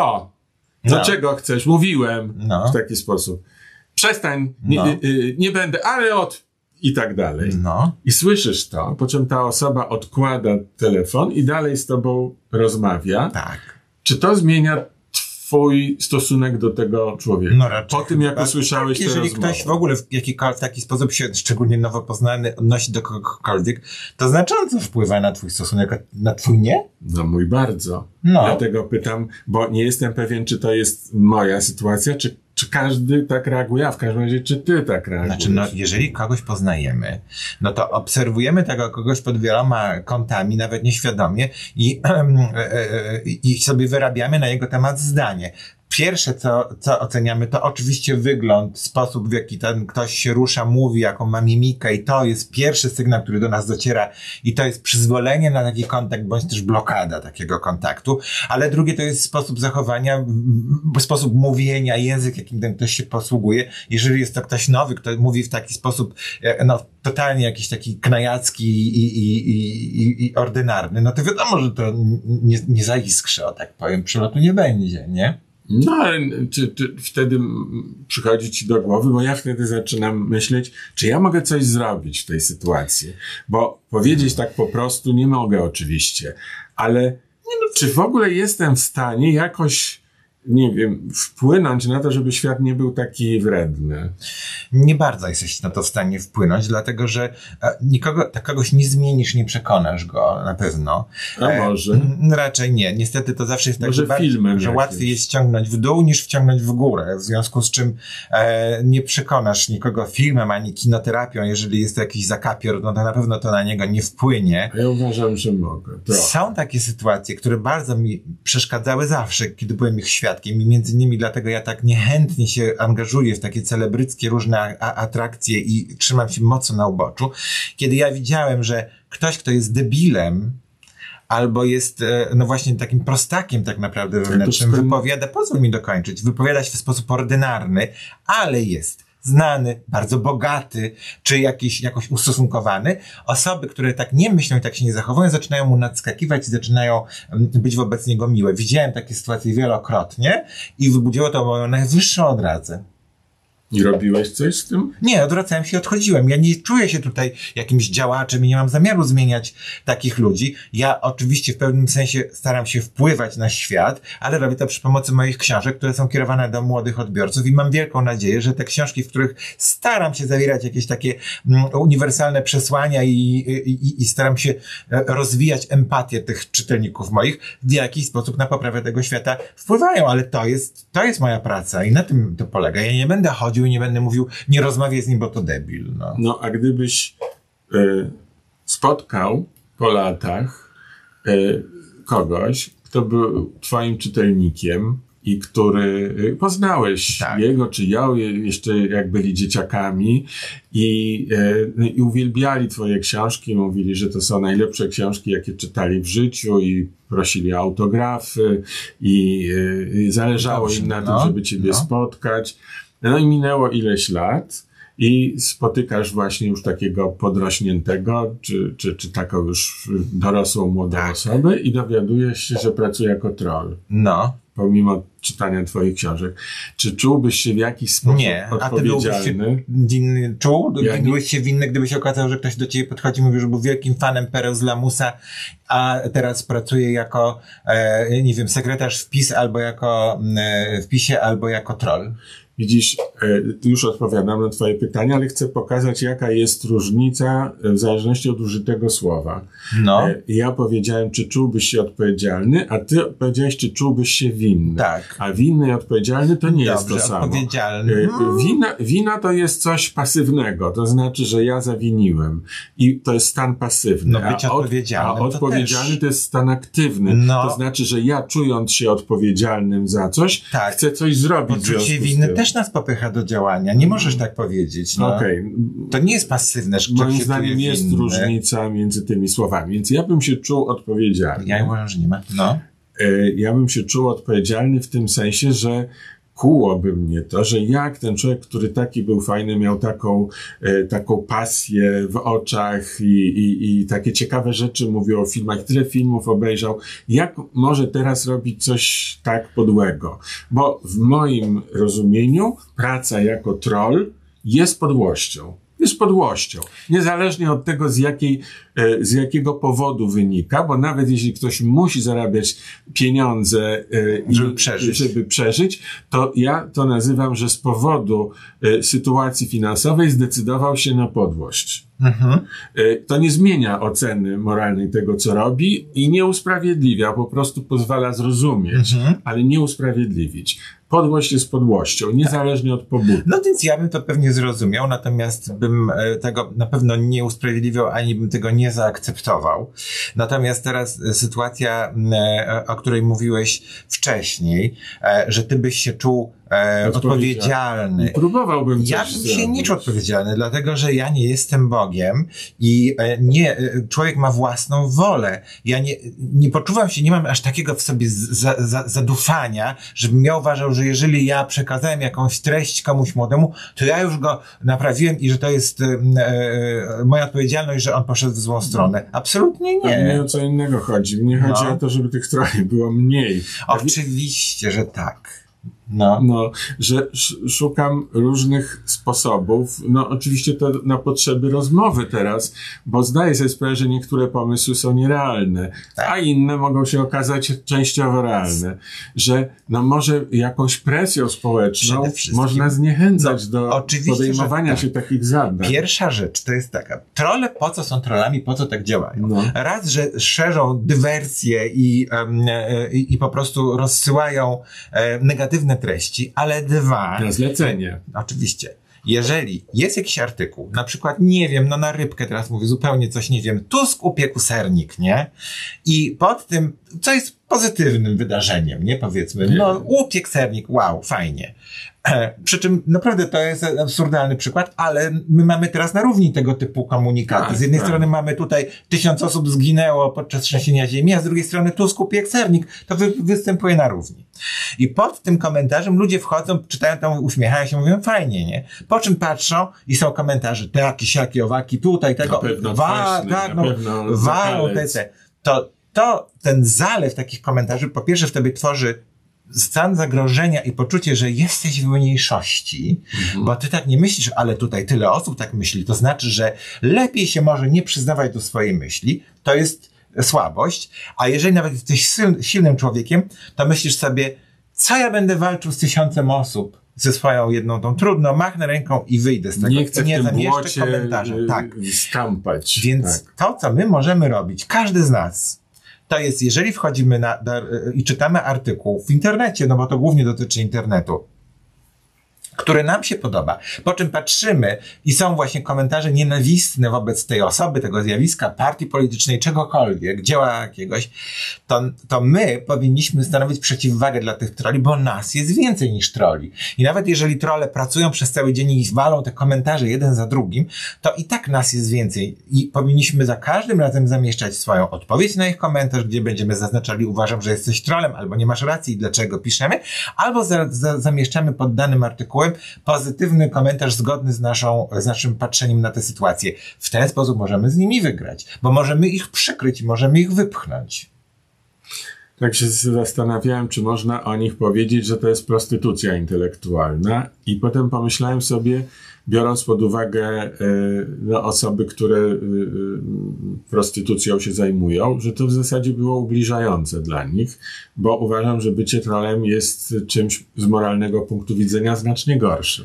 No. Dlaczego chcesz? Mówiłem No. w taki sposób. Przestań, nie, No. y, nie będę, ale od... i tak dalej. No. I słyszysz to, po czym ta osoba odkłada telefon i dalej z tobą rozmawia. Tak. Czy to zmienia twój stosunek do tego człowieka? No raczej po tym, jak usłyszałeś tak, Jeżeli ktoś w ogóle w w taki sposób się, szczególnie nowo poznany, odnosi do kogokolwiek, to znacząco wpływa na twój stosunek, a na twój nie? No mój bardzo. No. Dlatego pytam, bo nie jestem pewien, czy to jest moja sytuacja, czy, czy każdy tak reaguje, a w każdym razie, czy ty tak reagujesz. Znaczy, no, jeżeli kogoś poznajemy, no to obserwujemy tego kogoś pod wieloma kątami, nawet nieświadomie i, em, [clears throat] e, e, i sobie wyrabiamy na jego temat zdanie. Pierwsze, co, co oceniamy, to oczywiście wygląd, sposób, w jaki ten ktoś się rusza, mówi, jaką ma mimikę i to jest pierwszy sygnał, który do nas dociera i to jest przyzwolenie na taki kontakt, bądź też blokada takiego kontaktu, ale drugie to jest sposób zachowania, sposób mówienia, język, jakim ten ktoś się posługuje. Jeżeli jest to ktoś nowy, kto mówi w taki sposób, e, no, totalnie jakiś taki knajacki i, i, i, i, ordynarny, no to wiadomo, że to nie, nie zaiskrzy, o tak powiem, przylotu nie będzie, nie? No, ale czy, czy wtedy przychodzi ci do głowy, bo ja wtedy zaczynam myśleć, czy ja mogę coś zrobić w tej sytuacji. Bo powiedzieć tak po prostu nie mogę oczywiście, ale czy w ogóle jestem w stanie jakoś, nie wiem, wpłynąć na to, żeby świat nie był taki wredny? Nie bardzo jesteś na to w stanie wpłynąć, dlatego że e, nikogo, tak kogoś nie zmienisz, nie przekonasz go na pewno. A E, może? mm, Raczej nie. Niestety to zawsze jest tak, że, bardziej- że łatwiej jest ściągnąć w dół niż wciągnąć w górę. W związku z czym e, nie przekonasz nikogo filmem ani kinoterapią. Jeżeli jest to jakiś zakapior, no to na pewno to na niego nie wpłynie. Ja uważam, że mogę. Trochę. Są takie sytuacje, które bardzo mi przeszkadzały zawsze, kiedy byłem ich świadkiem i między innymi dlatego ja tak niechętnie się angażuję w takie celebryckie różne atrakcje i trzymam się mocno na uboczu. Kiedy ja widziałem, że ktoś, kto jest debilem, albo jest, e, no właśnie takim prostakiem tak naprawdę wewnętrznym, skąd- wypowiada, pozwól mi dokończyć, wypowiada się w sposób ordynarny, ale jest znany, bardzo bogaty, czy jakiś, jakoś ustosunkowany. Osoby, które tak nie myślą i tak się nie zachowują, zaczynają mu nadskakiwać i zaczynają mm, być wobec niego miłe. Widziałem takie sytuacje wielokrotnie i wybudziło to moją najwyższą odrazę. I robiłeś coś z tym? Nie, odwracałem się i odchodziłem. Ja nie czuję się tutaj jakimś działaczem i nie mam zamiaru zmieniać takich ludzi. Ja oczywiście w pewnym sensie staram się wpływać na świat, ale robię to przy pomocy moich książek, które są kierowane do młodych odbiorców i mam wielką nadzieję, że te książki, w których staram się zawierać jakieś takie mm, uniwersalne przesłania i, i, i staram się e, rozwijać empatię tych czytelników moich, w jakiś sposób na poprawę tego świata wpływają, ale to jest, to jest moja praca i na tym to polega. Ja nie będę chodził i nie będę mówił, nie rozmawiaj z nim, bo to debil. No. No, a gdybyś e, spotkał po latach e, kogoś, kto był twoim czytelnikiem i który e, poznałeś Tak. jego czy ją je- jeszcze jak byli dzieciakami i, e, i uwielbiali twoje książki, mówili, że to są najlepsze książki, jakie czytali w życiu i prosili o autografy i, i zależało Dobrze, im na no, tym, żeby ciebie no. spotkać. No i minęło ileś lat i spotykasz właśnie już takiego podrośniętego, czy, czy, czy taką już dorosłą młodą Tak. osobę i dowiadujesz się, że pracuje jako troll, no. pomimo czytania twoich książek. Czy czułbyś się w jakiś sposób Nie, a ty byłbyś odpowiedzialny? winny, czuł? Ja nie- byłbyś się winny, gdyby się okazało, że ktoś do ciebie podchodzi i mówi, że był wielkim fanem Pereł z Lamusa, a teraz pracuje jako, e, nie wiem, sekretarz w PiS albo jako e, w PiSie, albo jako troll. Widzisz, e, już odpowiadam na twoje pytanie, ale chcę pokazać, jaka jest różnica e, w zależności od użytego słowa. No, E, Ja powiedziałem, czy czułbyś się odpowiedzialny, a ty powiedziałeś, czy czułbyś się winny. tak. A winny i odpowiedzialny to nie jest Dobrze, to samo. odpowiedzialny. Wina, wina to jest coś pasywnego, to znaczy, że ja zawiniłem i to jest stan pasywny. No, być a od- A to odpowiedzialny też. to jest stan aktywny. No. To znaczy, że ja czując się odpowiedzialnym za coś, Tak. chcę coś zrobić. Poczucie winy tym. Też nas popycha do działania. Nie możesz tak powiedzieć. No. Okej. To nie jest pasywne, Moim zdaniem jest winny. różnica między tymi słowami, więc ja bym się czuł odpowiedzialny. Ja uważam, że nie ma. No. E, ja bym się czuł odpowiedzialny w tym sensie, że kułoby mnie to, że jak ten człowiek, który taki był fajny, miał taką, e, taką pasję w oczach i, i, i takie ciekawe rzeczy mówił o filmach, tyle filmów obejrzał, jak może teraz robić coś tak podłego? Bo w moim rozumieniu praca jako troll jest podłością. Jest podłością. Niezależnie od tego, z, jakiej, z jakiego powodu wynika, bo nawet jeśli ktoś musi zarabiać pieniądze, e, i- Żeby przeżyć. żeby przeżyć, to ja to nazywam, że z powodu e, sytuacji finansowej zdecydował się na podłość. Mhm. E, To nie zmienia oceny moralnej tego, co robi i nie usprawiedliwia, po prostu pozwala zrozumieć, Mhm. ale nie usprawiedliwić. Podłość jest podłością, niezależnie od pobudu. No więc ja bym to pewnie zrozumiał, natomiast bym e, tego na pewno nie usprawiedliwiał, ani bym tego nie zaakceptował. Natomiast teraz sytuacja, e, o której mówiłeś wcześniej, e, że ty byś się czuł e, odpowiedzialny. Próbowałbym coś Ja bym się zrobić. nie czuł odpowiedzialny, dlatego że ja nie jestem Bogiem i e, nie, e, człowiek ma własną wolę. Ja nie, nie poczuwam się, nie mam aż takiego w sobie za, za, zadufania, żebym ja uważał, że jeżeli ja przekazałem jakąś treść komuś młodemu, to ja już go naprawiłem i że to jest e, moja odpowiedzialność, że on poszedł w złą stronę. Absolutnie A Mnie nie. o co innego chodzi. Mnie chodzi No. o to, żeby tych troli było mniej. Oczywiście, że tak. No. No, że sz- szukam różnych sposobów. No, oczywiście to na potrzeby rozmowy teraz, bo zdaję sobie sprawę, że niektóre pomysły są nierealne, Tak. a inne mogą się okazać częściowo realne. Że no może jakąś presją społeczną można zniechęcać No, do podejmowania tak. się takich zadań. Pierwsza rzecz to jest taka. Trole po co są trollami, po co tak działają? No. Raz, że szerzą dywersję i, e, i, i po prostu rozsyłają e, treści, ale dwa, Na zlecenie. oczywiście, jeżeli jest jakiś artykuł, na przykład, nie wiem, no na rybkę teraz mówię, zupełnie coś nie wiem, Tusk upiekł sernik, nie? I pod tym, co jest pozytywnym wydarzeniem, nie powiedzmy, no upiekł sernik, wow, fajnie. E, Przy czym naprawdę to jest absurdalny przykład, ale my mamy teraz na równi tego typu komunikaty. Tak, Z jednej tak. strony mamy tutaj tysiąc osób zginęło podczas trzęsienia ziemi, a z drugiej strony Tusk upiekł sernik. To wy, występuje na równi. I pod tym komentarzem ludzie wchodzą, czytają to, uśmiechają się, mówią fajnie, nie? Po czym patrzą i są komentarze, taki, siaki, owaki, tutaj, tego, wa, tak, no, te. To, to, ten zalew takich komentarzy po pierwsze w tobie tworzy stan zagrożenia i poczucie, że jesteś w mniejszości, Mhm. bo ty tak nie myślisz, ale tutaj tyle osób tak myśli, to znaczy, że lepiej się może nie przyznawać do swojej myśli, to jest słabość, a jeżeli nawet jesteś silnym człowiekiem, to myślisz sobie, co ja będę walczył z tysiącem osób ze swoją jedną tą trudno, machnę ręką i wyjdę z tego. Nie chcę I w tym błocie komentarza. y, Tak. stampać. Więc tak. to, co my możemy robić, każdy z nas, to jest, jeżeli wchodzimy na, na, i czytamy artykuł w internecie, no bo to głównie dotyczy internetu, który nam się podoba, po czym patrzymy i są właśnie komentarze nienawistne wobec tej osoby, tego zjawiska, partii politycznej, czegokolwiek, dzieła jakiegoś, to, to my powinniśmy stanowić przeciwwagę dla tych troli, bo nas jest więcej niż troli. I nawet jeżeli trole pracują przez cały dzień i walą te komentarze jeden za drugim, to i tak nas jest więcej i powinniśmy za każdym razem zamieszczać swoją odpowiedź na ich komentarz, gdzie będziemy zaznaczali, uważam, że jesteś trolem, albo nie masz racji, dlaczego piszemy, albo za, za, zamieszczamy pod danym artykułem pozytywny komentarz zgodny z, naszą, z naszym patrzeniem na tę sytuację. W ten sposób możemy z nimi wygrać, bo możemy ich przykryć, możemy ich wypchnąć. Tak się zastanawiałem, czy można o nich powiedzieć, że to jest prostytucja intelektualna i potem pomyślałem sobie, biorąc pod uwagę e, no, osoby, które e, e, prostytucją się zajmują, że to w zasadzie było ubliżające dla nich, bo uważam, że bycie trolem jest czymś z moralnego punktu widzenia znacznie gorszym.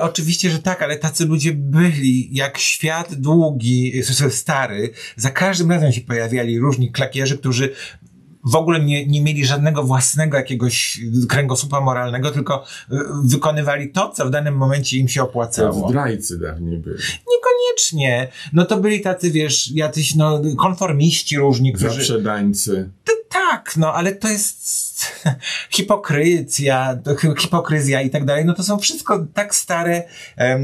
Oczywiście, że tak, ale tacy ludzie byli, jak świat długi, stary, za każdym razem się pojawiali różni klakierzy, którzy w ogóle nie, nie mieli żadnego własnego jakiegoś kręgosłupa moralnego, tylko y, wykonywali to, co w danym momencie im się opłacało. zdrajcy dawniej byli. Niekoniecznie. No to byli tacy, wiesz, jacyś no, konformiści różni, którzy... Zaprzedańcy. Ty- tak, no ale to jest [laughs] hipokryzja, hipokryzja i tak dalej, no to są wszystko tak stare e,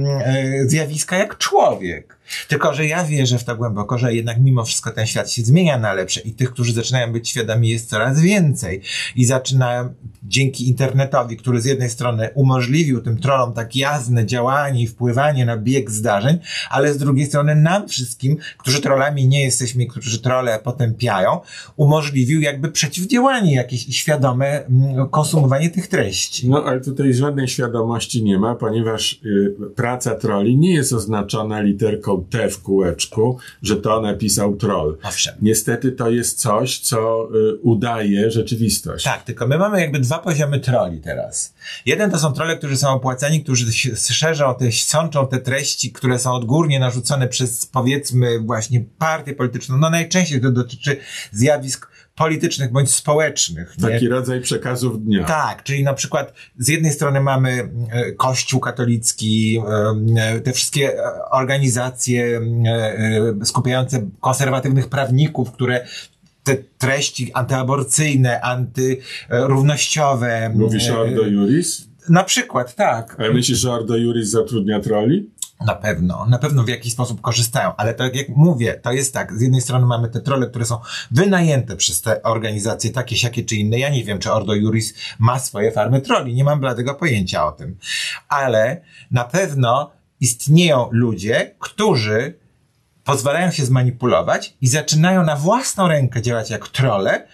zjawiska jak człowiek. Tylko, że ja wierzę w to głęboko, że jednak mimo wszystko ten świat się zmienia na lepsze i tych, którzy zaczynają być świadomi jest coraz więcej i zaczynają dzięki internetowi, który z jednej strony umożliwił tym trollom tak jawne działanie i wpływanie na bieg zdarzeń, ale z drugiej strony nam wszystkim, którzy trollami nie jesteśmy i którzy trolle potępiają, umożliwił jakby przeciwdziałanie jakieś i świadome mm, konsumowanie tych treści. No, ale tutaj żadnej świadomości nie ma, ponieważ y, praca troli nie jest oznaczona literką T w kółeczku, że to napisał troll. Owszem. Niestety to jest coś, co y, udaje rzeczywistość. Tak, tylko my mamy jakby dwa poziomy troli teraz. Jeden to są trole, którzy są opłacani, którzy szerzą, te, sączą te treści, które są odgórnie narzucone przez powiedzmy właśnie partię polityczną. No najczęściej to dotyczy zjawisk politycznych bądź społecznych. nie? Taki rodzaj przekazów dnia. Tak, czyli na przykład z jednej strony mamy e, Kościół katolicki, e, te wszystkie e, organizacje e, e, skupiające konserwatywnych prawników, które te treści antyaborcyjne, antyrównościowe. Mówisz o Ordo Juris? Na przykład, tak. A myślisz, że Ordo Juris zatrudnia troli? Na pewno, na pewno w jakiś sposób korzystają, ale tak jak mówię, to jest tak, z jednej strony mamy te trole, które są wynajęte przez te organizacje, takie, siakie czy inne. Ja nie wiem, czy Ordo Juris ma swoje farmy troli, nie mam bladego pojęcia o tym. Ale na pewno istnieją ludzie, którzy pozwalają się zmanipulować i zaczynają na własną rękę działać jak trole,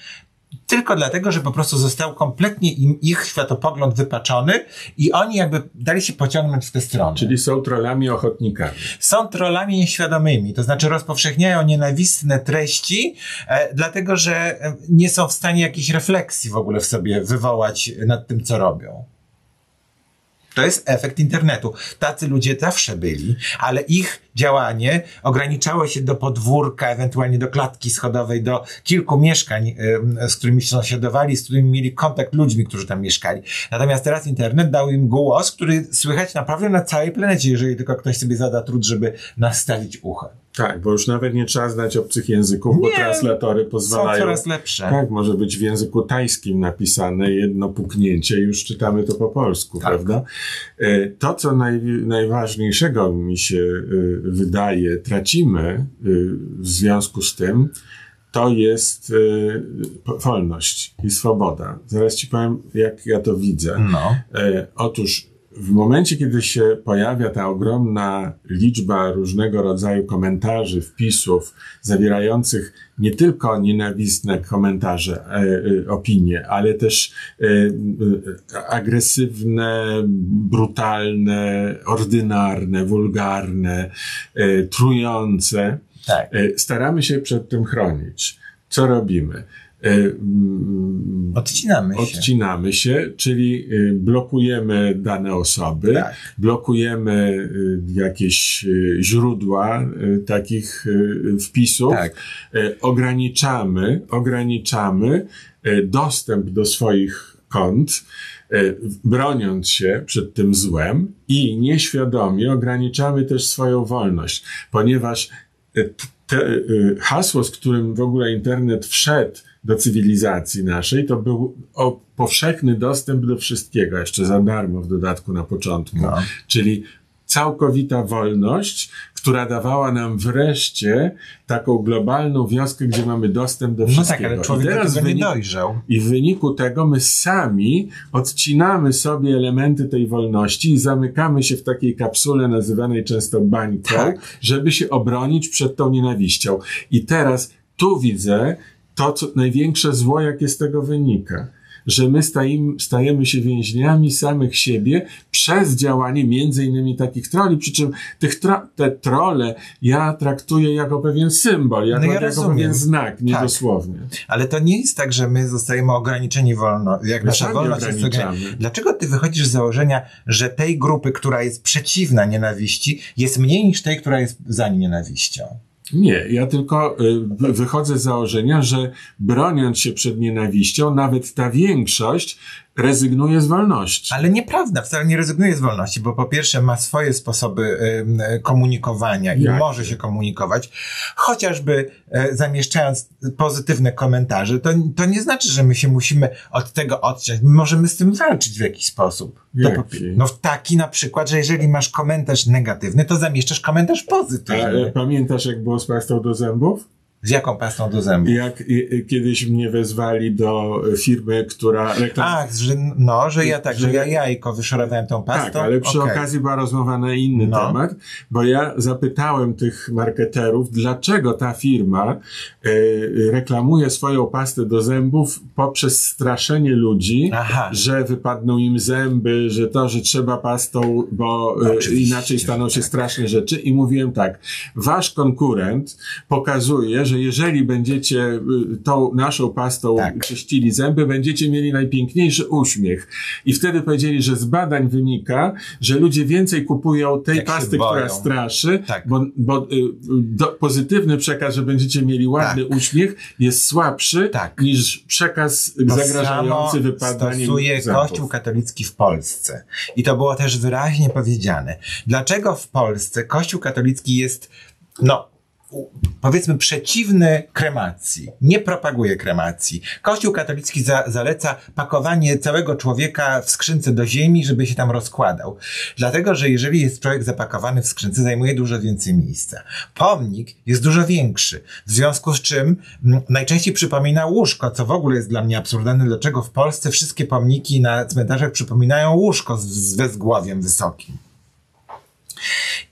tylko dlatego, że po prostu został kompletnie im ich światopogląd wypaczony i oni jakby dali się pociągnąć w tę stronę Czyli są trollami ochotnikami. są trollami nieświadomymi, to znaczy rozpowszechniają nienawistne treści, e, dlatego że e, nie są w stanie jakiejś refleksji w ogóle w sobie wywołać nad tym, co robią. To jest efekt internetu. Tacy ludzie zawsze byli, ale ich działanie ograniczało się do podwórka, ewentualnie do klatki schodowej, do kilku mieszkań, z którymi sąsiadowali, z którymi mieli kontakt ludźmi, którzy tam mieszkali. Natomiast teraz internet dał im głos, który słychać naprawdę na całej planecie, jeżeli tylko ktoś sobie zada trud, żeby nastawić ucho. Tak, bo już nawet nie trzeba znać obcych języków, bo Nie. translatory Są pozwalają. coraz lepsze. Tak, może być w języku tajskim napisane jedno puknięcie już czytamy to po polsku, Tak. prawda? E, To, co naj, najważniejszego mi się e, wydaje, tracimy e, w związku z tym, to jest po- wolność i swoboda. Zaraz ci powiem, jak ja to widzę. No. E, otóż w momencie, kiedy się pojawia ta ogromna liczba różnego rodzaju komentarzy, wpisów, zawierających nie tylko nienawistne komentarze, e, e, opinie, ale też e, agresywne, brutalne, ordynarne, wulgarne, trujące, Tak. staramy się przed tym chronić. Co robimy? E, mm, Odcinamy się. Odcinamy się, czyli y, blokujemy dane osoby, Tak. blokujemy y, jakieś źródła takich wpisów, Tak. ograniczamy, ograniczamy dostęp do swoich kont, broniąc się przed tym złem i nieświadomie ograniczamy też swoją wolność, ponieważ te, hasło, z którym w ogóle internet wszedł do cywilizacji naszej, to był o, powszechny dostęp do wszystkiego, jeszcze za darmo w dodatku na początku. No. Czyli całkowita wolność, która dawała nam wreszcie taką globalną wioskę, gdzie mamy dostęp do No wszystkiego. tak, ale I człowiek do teraz tego nie dojrzał. i w wyniku tego my sami odcinamy sobie elementy tej wolności i zamykamy się w takiej kapsule nazywanej często bańką, Tak. żeby się obronić przed tą nienawiścią. I teraz tu widzę to, co największe zło, jakie z tego wynika. Że my stajemy, stajemy się więźniami samych siebie przez działanie między innymi takich troli, przy czym tych tro, te trole ja traktuję jako pewien symbol, jako, No ja jako pewien znak, nie Tak. Ale to nie jest tak, że my zostajemy ograniczeni wolno, jak My nasza wolność jest ograniczona. Dlaczego ty wychodzisz z założenia, że tej grupy, która jest przeciwna nienawiści, jest mniej niż tej, która jest za nienawiścią? Nie, ja tylko y, wy- wychodzę z założenia, że broniąc się przed nienawiścią, nawet ta większość rezygnuje z wolności. Ale nieprawda, wcale nie rezygnuje z wolności, bo po pierwsze ma swoje sposoby e, komunikowania i Jakie? może się komunikować, chociażby e, zamieszczając pozytywne komentarze, to, to nie znaczy, że my się musimy od tego odciąć. My możemy z tym walczyć w jakiś sposób. Po- no w taki na przykład, że jeżeli masz komentarz negatywny, to zamieszczasz komentarz pozytywny. e, pamiętasz, jak było z pastą do zębów? Z jaką pastą do zębów? Jak i- i kiedyś mnie wezwali do firmy, która reklamuje. Ach, że, no, że ja tak, że Że- ja jajko wyszorowałem tą pastą. Tak, ale przy Okej. okazji była rozmowa na inny No. temat, bo ja zapytałem tych marketerów, dlaczego ta firma e, reklamuje swoją pastę do zębów poprzez straszenie ludzi, Aha. że wypadną im zęby, że to, że trzeba pastą, bo No, inaczej staną się tak. straszne rzeczy. I mówiłem tak, wasz konkurent pokazuje, że jeżeli będziecie y, tą naszą pastą Tak. czyścili zęby, będziecie mieli najpiękniejszy uśmiech. I wtedy powiedzieli, że z badań wynika, że ludzie więcej kupują tej Jak pasty, która straszy, Tak. bo, bo y, do, pozytywny przekaz, że będziecie mieli ładny Tak. uśmiech, jest słabszy Tak. niż przekaz To zagrażający samo wypadaniem stosuje zębów. Kościół katolicki w Polsce. I to było też wyraźnie powiedziane. Dlaczego w Polsce Kościół katolicki jest, no, powiedzmy przeciwny kremacji, nie propaguje kremacji. Kościół katolicki za, zaleca pakowanie całego człowieka w skrzynce do ziemi, żeby się tam rozkładał. Dlatego, że jeżeli jest człowiek zapakowany w skrzynce, zajmuje dużo więcej miejsca. Pomnik jest dużo większy, w związku z czym m, najczęściej przypomina łóżko, co w ogóle jest dla mnie absurdalne, dlaczego w Polsce wszystkie pomniki na cmentarzach przypominają łóżko z, z wysokim.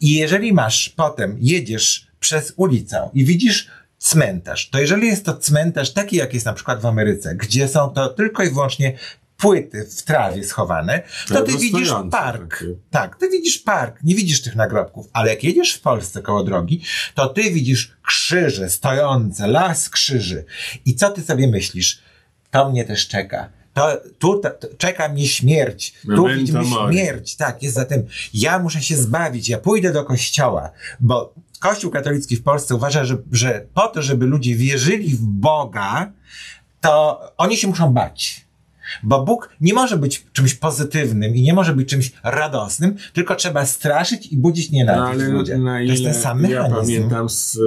I jeżeli masz potem, jedziesz przez ulicę i widzisz cmentarz, to jeżeli jest to cmentarz taki, jak jest na przykład w Ameryce, gdzie są to tylko i wyłącznie płyty w trawie schowane, to ty widzisz park. takie. Tak, ty widzisz park, nie widzisz tych nagrobków, ale jak jedziesz w Polsce koło drogi, to ty widzisz krzyże stojące, las krzyży. I co ty sobie myślisz? To mnie też czeka. To, tu to, czeka mnie śmierć. Tu widzimy śmierć. Tak, jest zatem. Ja muszę się zbawić, ja pójdę do kościoła, bo Kościół katolicki w Polsce uważa, że, że po to, żeby ludzie wierzyli w Boga, to oni się muszą bać. Bo Bóg nie może być czymś pozytywnym i nie może być czymś radosnym, tylko trzeba straszyć i budzić No, nienawiść ale w ludziach. na To ile jest ten sam ja pamiętam z y,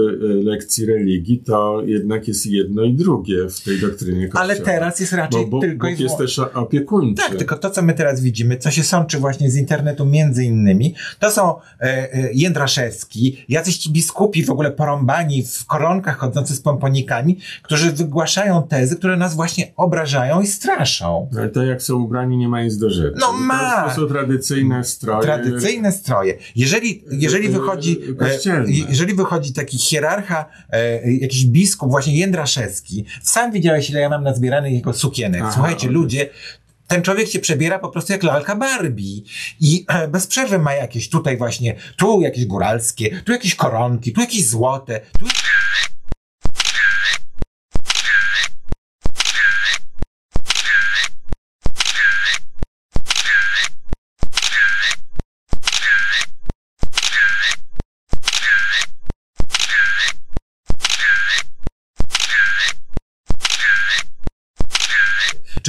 lekcji religii, to jednak jest jedno i drugie w tej doktrynie Kościoła. Ale teraz jest raczej Bo Bóg, tylko i Bóg jest też opiekuńczy. Tak, tylko to, co my teraz widzimy, co się sączy właśnie z internetu między innymi, to są e, e, Jędraszewski, jacyś ci biskupi w ogóle porąbani w koronkach chodzący z pomponikami, którzy wygłaszają tezy, które nas właśnie obrażają i straszą. Ale to jak są ubrani nie ma nic do rzeczy. No ma! To są tradycyjne stroje. Tradycyjne stroje. Jeżeli, jeżeli e, wychodzi, e, kościelne. jeżeli wychodzi taki hierarcha, e, jakiś biskup, właśnie Jędraszewski, sam widziałeś, ile ja mam nazbieranych jego sukienek. Aha, Słuchajcie, okej. ludzie, ten człowiek się przebiera po prostu jak lalka Barbie. I e, bez przerwy ma jakieś tutaj właśnie, tu jakieś góralskie, tu jakieś koronki, tu jakieś złote, tu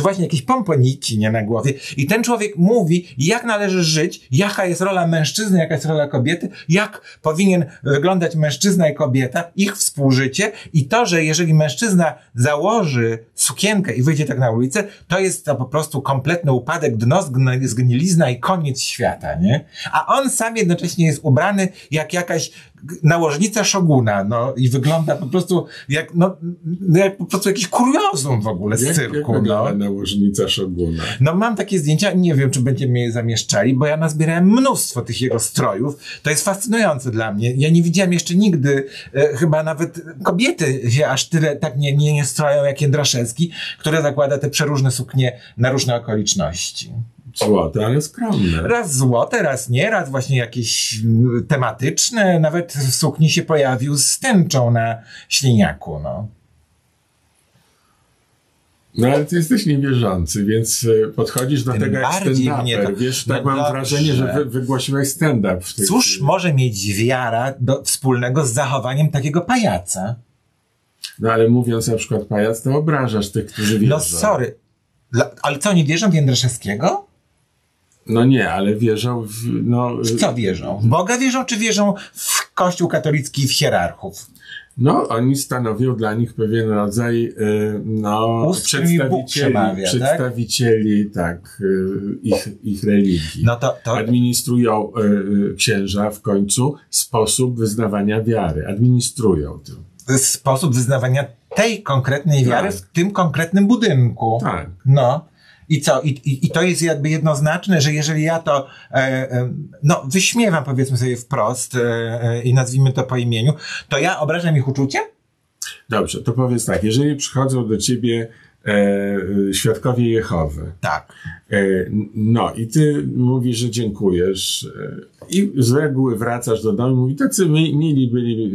czy właśnie jakieś pomponiki nie na głowie. I ten człowiek mówi, jak należy żyć, jaka jest rola mężczyzny, jaka jest rola kobiety, jak powinien wyglądać mężczyzna i kobieta, ich współżycie i to, że jeżeli mężczyzna założy sukienkę i wyjdzie tak na ulicę, to jest to po prostu kompletny upadek, dno, zgn- zgnilizna i koniec świata, nie? A on sam jednocześnie jest ubrany jak jakaś nałożnica szoguna, no i wygląda po prostu jak, no, no jak po prostu jakiś kuriozum w ogóle z Jak, jak cyrku, no. wygląda nałożnica szoguna? No mam takie zdjęcia, nie wiem, czy będziemy je zamieszczali, bo ja nazbierałem mnóstwo tych jego strojów. To jest fascynujące dla mnie. Ja nie widziałem jeszcze nigdy, e, chyba nawet kobiety się aż tyle tak nie, nie, nie stroją jak Jędraszewski, który zakłada te przeróżne suknie na różne okoliczności. Złote, ale skromne. Raz złote, raz nie, raz właśnie jakieś mm, tematyczne. Nawet w sukni się pojawił z tęczą na śliniaku, no. No ale ty jesteś niewierzący, więc e, podchodzisz do Tym tego jak stand-uper. to- Wiesz, no tak mam dobrze. wrażenie, że wy, wygłosiłeś stand-up w tej Cóż chwili. może mieć wiara do, wspólnego z zachowaniem takiego pajaca? No ale mówiąc na przykład pajac, to obrażasz tych, którzy wierzą. No sorry. Ale co, nie wierzą w Jędraszewskiego? No nie, ale wierzą w, no, W co wierzą? W Boga wierzą, czy wierzą w Kościół katolicki i w hierarchów? no oni stanowią dla nich pewien rodzaj, y, no, Ust, przedstawicieli, przemawia, tak? przedstawicieli, tak, y, ich, ich religii. No to, to Administrują y, księża w końcu sposób wyznawania wiary. Administrują tym. sposób wyznawania tej konkretnej wiary Tak. w tym konkretnym budynku. Tak. No. I co? I, i, I to jest jakby jednoznaczne, że jeżeli ja to, e, e, no, wyśmiewam powiedzmy sobie wprost e, e, i nazwijmy to po imieniu, to ja obrażam ich uczucie? Dobrze, to powiedz tak, jeżeli przychodzą do ciebie świadkowie Jehowy, Tak. e, no i ty mówisz, że dziękujesz e, i z reguły wracasz do domu i tacy mi, mili byli.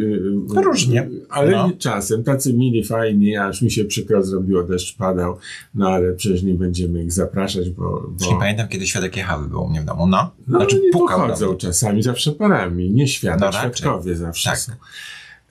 e, różnie. Ale No. czasem, tacy mili, fajni, aż mi się przykro zrobiło, deszcz padał, no ale przecież nie będziemy ich zapraszać, bo... Czyli bo pamiętam, kiedy świadek Jehowy był u mnie w domu, no. no, znaczy oni pukał mnie. czasami, zawsze parami, nie świadek, No świadkowie zawsze Tak. są.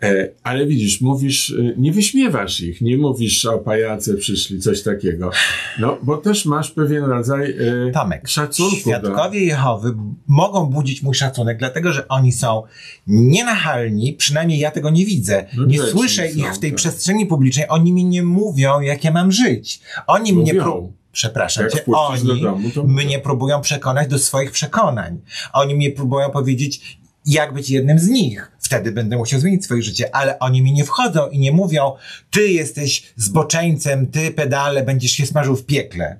E, ale widzisz, mówisz, e, nie wyśmiewasz ich, nie mówisz o pajace przyszli, coś takiego. No, bo też masz pewien rodzaj e, Tomek, szacunku. do- świadkowie Jehowy mogą budzić mój szacunek, dlatego że oni są nienachalni, przynajmniej ja tego nie widzę. No nie słyszę ich w tej tak. przestrzeni publicznej, oni mi nie mówią, jak ja mam żyć. Oni mnie Mówią. pró- Przepraszam Jak cię, do oni domu, to mnie próbują przekonać do swoich przekonań. Oni mnie próbują powiedzieć, jak być jednym z nich. Wtedy będę musiał zmienić swoje życie, ale oni mi nie wchodzą i nie mówią, ty jesteś zboczeńcem, ty pedale, będziesz się smażył w piekle.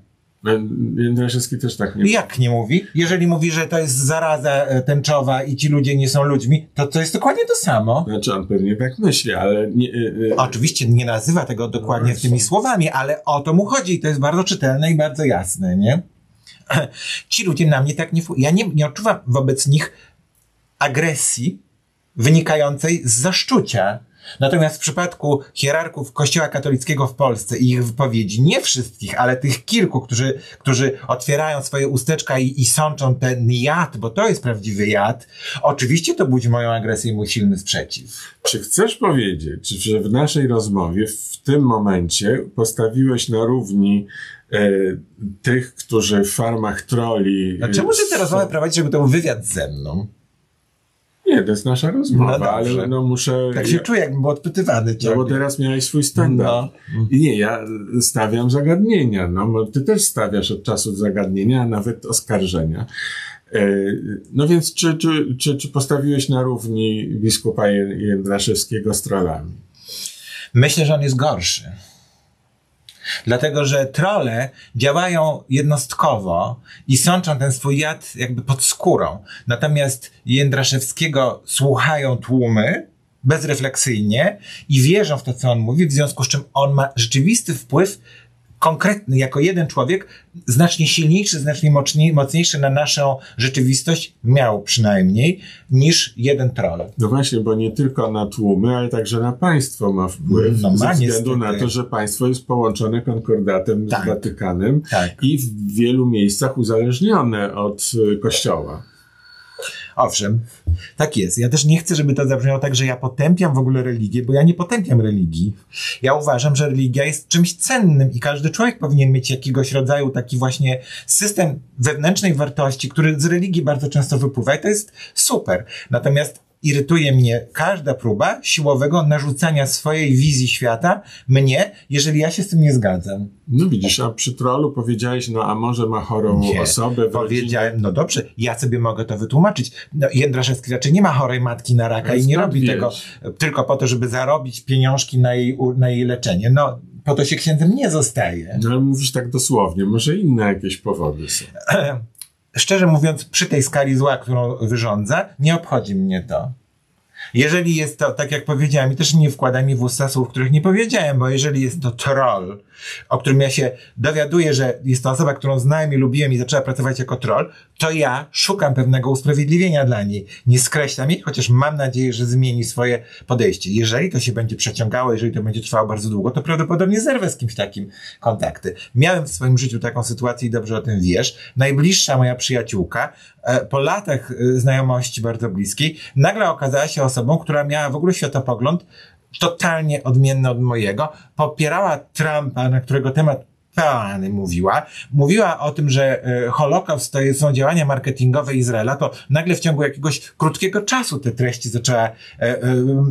E, Jędraszewski też tak nie Jak nie mówi? Jeżeli mówi, że to jest zaraza e, tęczowa i ci ludzie nie są ludźmi, to to jest dokładnie to samo. Znaczy, on pewnie tak myśli, ale nie, e, Oczywiście nie nazywa tego dokładnie No, tymi słowami, ale o to mu chodzi i to jest bardzo czytelne i bardzo jasne, nie? [clears throat] Ci ludzie na mnie tak nie... Ja nie, nie odczuwam wobec nich agresji wynikającej z zaszczucia. Natomiast w przypadku hierarchów Kościoła katolickiego w Polsce i ich wypowiedzi, nie wszystkich, ale tych kilku, którzy, którzy otwierają swoje usteczka i, i sączą ten jad, bo to jest prawdziwy jad, oczywiście to budzi moją agresję i mój silny sprzeciw. Czy chcesz powiedzieć, że w naszej rozmowie w tym momencie postawiłeś na równi e, tych, którzy w farmach troli... A czemu ty tę rozmowę prowadzisz, żeby to był wywiad ze mną? Nie, to jest nasza rozmowa, No ale no muszę... Tak się ja, czuję, jakbym był odpytywany no bo teraz miałeś swój standard. No. I nie, ja stawiam zagadnienia, no ty też stawiasz od czasu zagadnienia, a nawet oskarżenia. E, No więc czy, czy, czy, czy postawiłeś na równi biskupa Ję- Jędraszewskiego z trollami? Myślę, że on jest gorszy. Dlatego, że trole działają jednostkowo i sączą ten swój jad jakby pod skórą. Natomiast Jędraszewskiego słuchają tłumy bezrefleksyjnie i wierzą w to, co on mówi, w związku z czym on ma rzeczywisty wpływ konkretny, jako jeden człowiek, znacznie silniejszy, znacznie mocniej, mocniejszy na naszą rzeczywistość, miał przynajmniej, niż jeden troll. No właśnie, bo nie tylko na tłumy, ale także na państwo ma wpływ. No ma ze względu niestety. na to, że państwo jest połączone konkordatem Tak. z Watykanem Tak. i w wielu miejscach uzależnione od y, kościoła. Owszem, tak jest. Ja też nie chcę, żeby to zabrzmiało tak, że ja potępiam w ogóle religię, bo ja nie potępiam religii. Ja uważam, że religia jest czymś cennym i każdy człowiek powinien mieć jakiegoś rodzaju taki właśnie system wewnętrznej wartości, który z religii bardzo często wypływa i to jest super. Natomiast irytuje mnie każda próba siłowego narzucania swojej wizji świata mnie, jeżeli ja się z tym nie zgadzam. No widzisz, a przy trollu powiedziałeś, no a może ma chorą Nie. osobę rodzinie. Powiedziałem, no dobrze, ja sobie mogę to wytłumaczyć. No, Jędraszewski raczej nie ma chorej matki na raka i nie skąd robi wiesz? tego tylko po to, żeby zarobić pieniążki na jej, na jej leczenie. No, po to się księdzem nie zostaje. No ale mówisz tak dosłownie, może inne jakieś powody są. [clears throat] Szczerze mówiąc, przy tej skali zła, którą wyrządza, nie obchodzi mnie to. Jeżeli jest to, tak jak powiedziałem, i też nie wkładaj mi w usta słów, których nie powiedziałem, bo jeżeli jest to troll, o którym ja się dowiaduję, że jest to osoba, którą znałem i lubiłem i zaczęła pracować jako troll, to ja szukam pewnego usprawiedliwienia dla niej. Nie skreślam jej, chociaż mam nadzieję, że zmieni swoje podejście. Jeżeli to się będzie przeciągało, jeżeli to będzie trwało bardzo długo, to prawdopodobnie zerwę z kimś takim kontakty. Miałem w swoim życiu taką sytuację i dobrze o tym wiesz. Najbliższa moja przyjaciółka, e, po latach e, znajomości bardzo bliskiej, nagle okazała się osobą, która miała w ogóle światopogląd totalnie odmienny od mojego. Popierała Trumpa, na którego temat peany mówiła. Mówiła o tym, że e, Holokaust to są działania marketingowe Izraela, to nagle w ciągu jakiegoś krótkiego czasu te treści zaczęła e, e,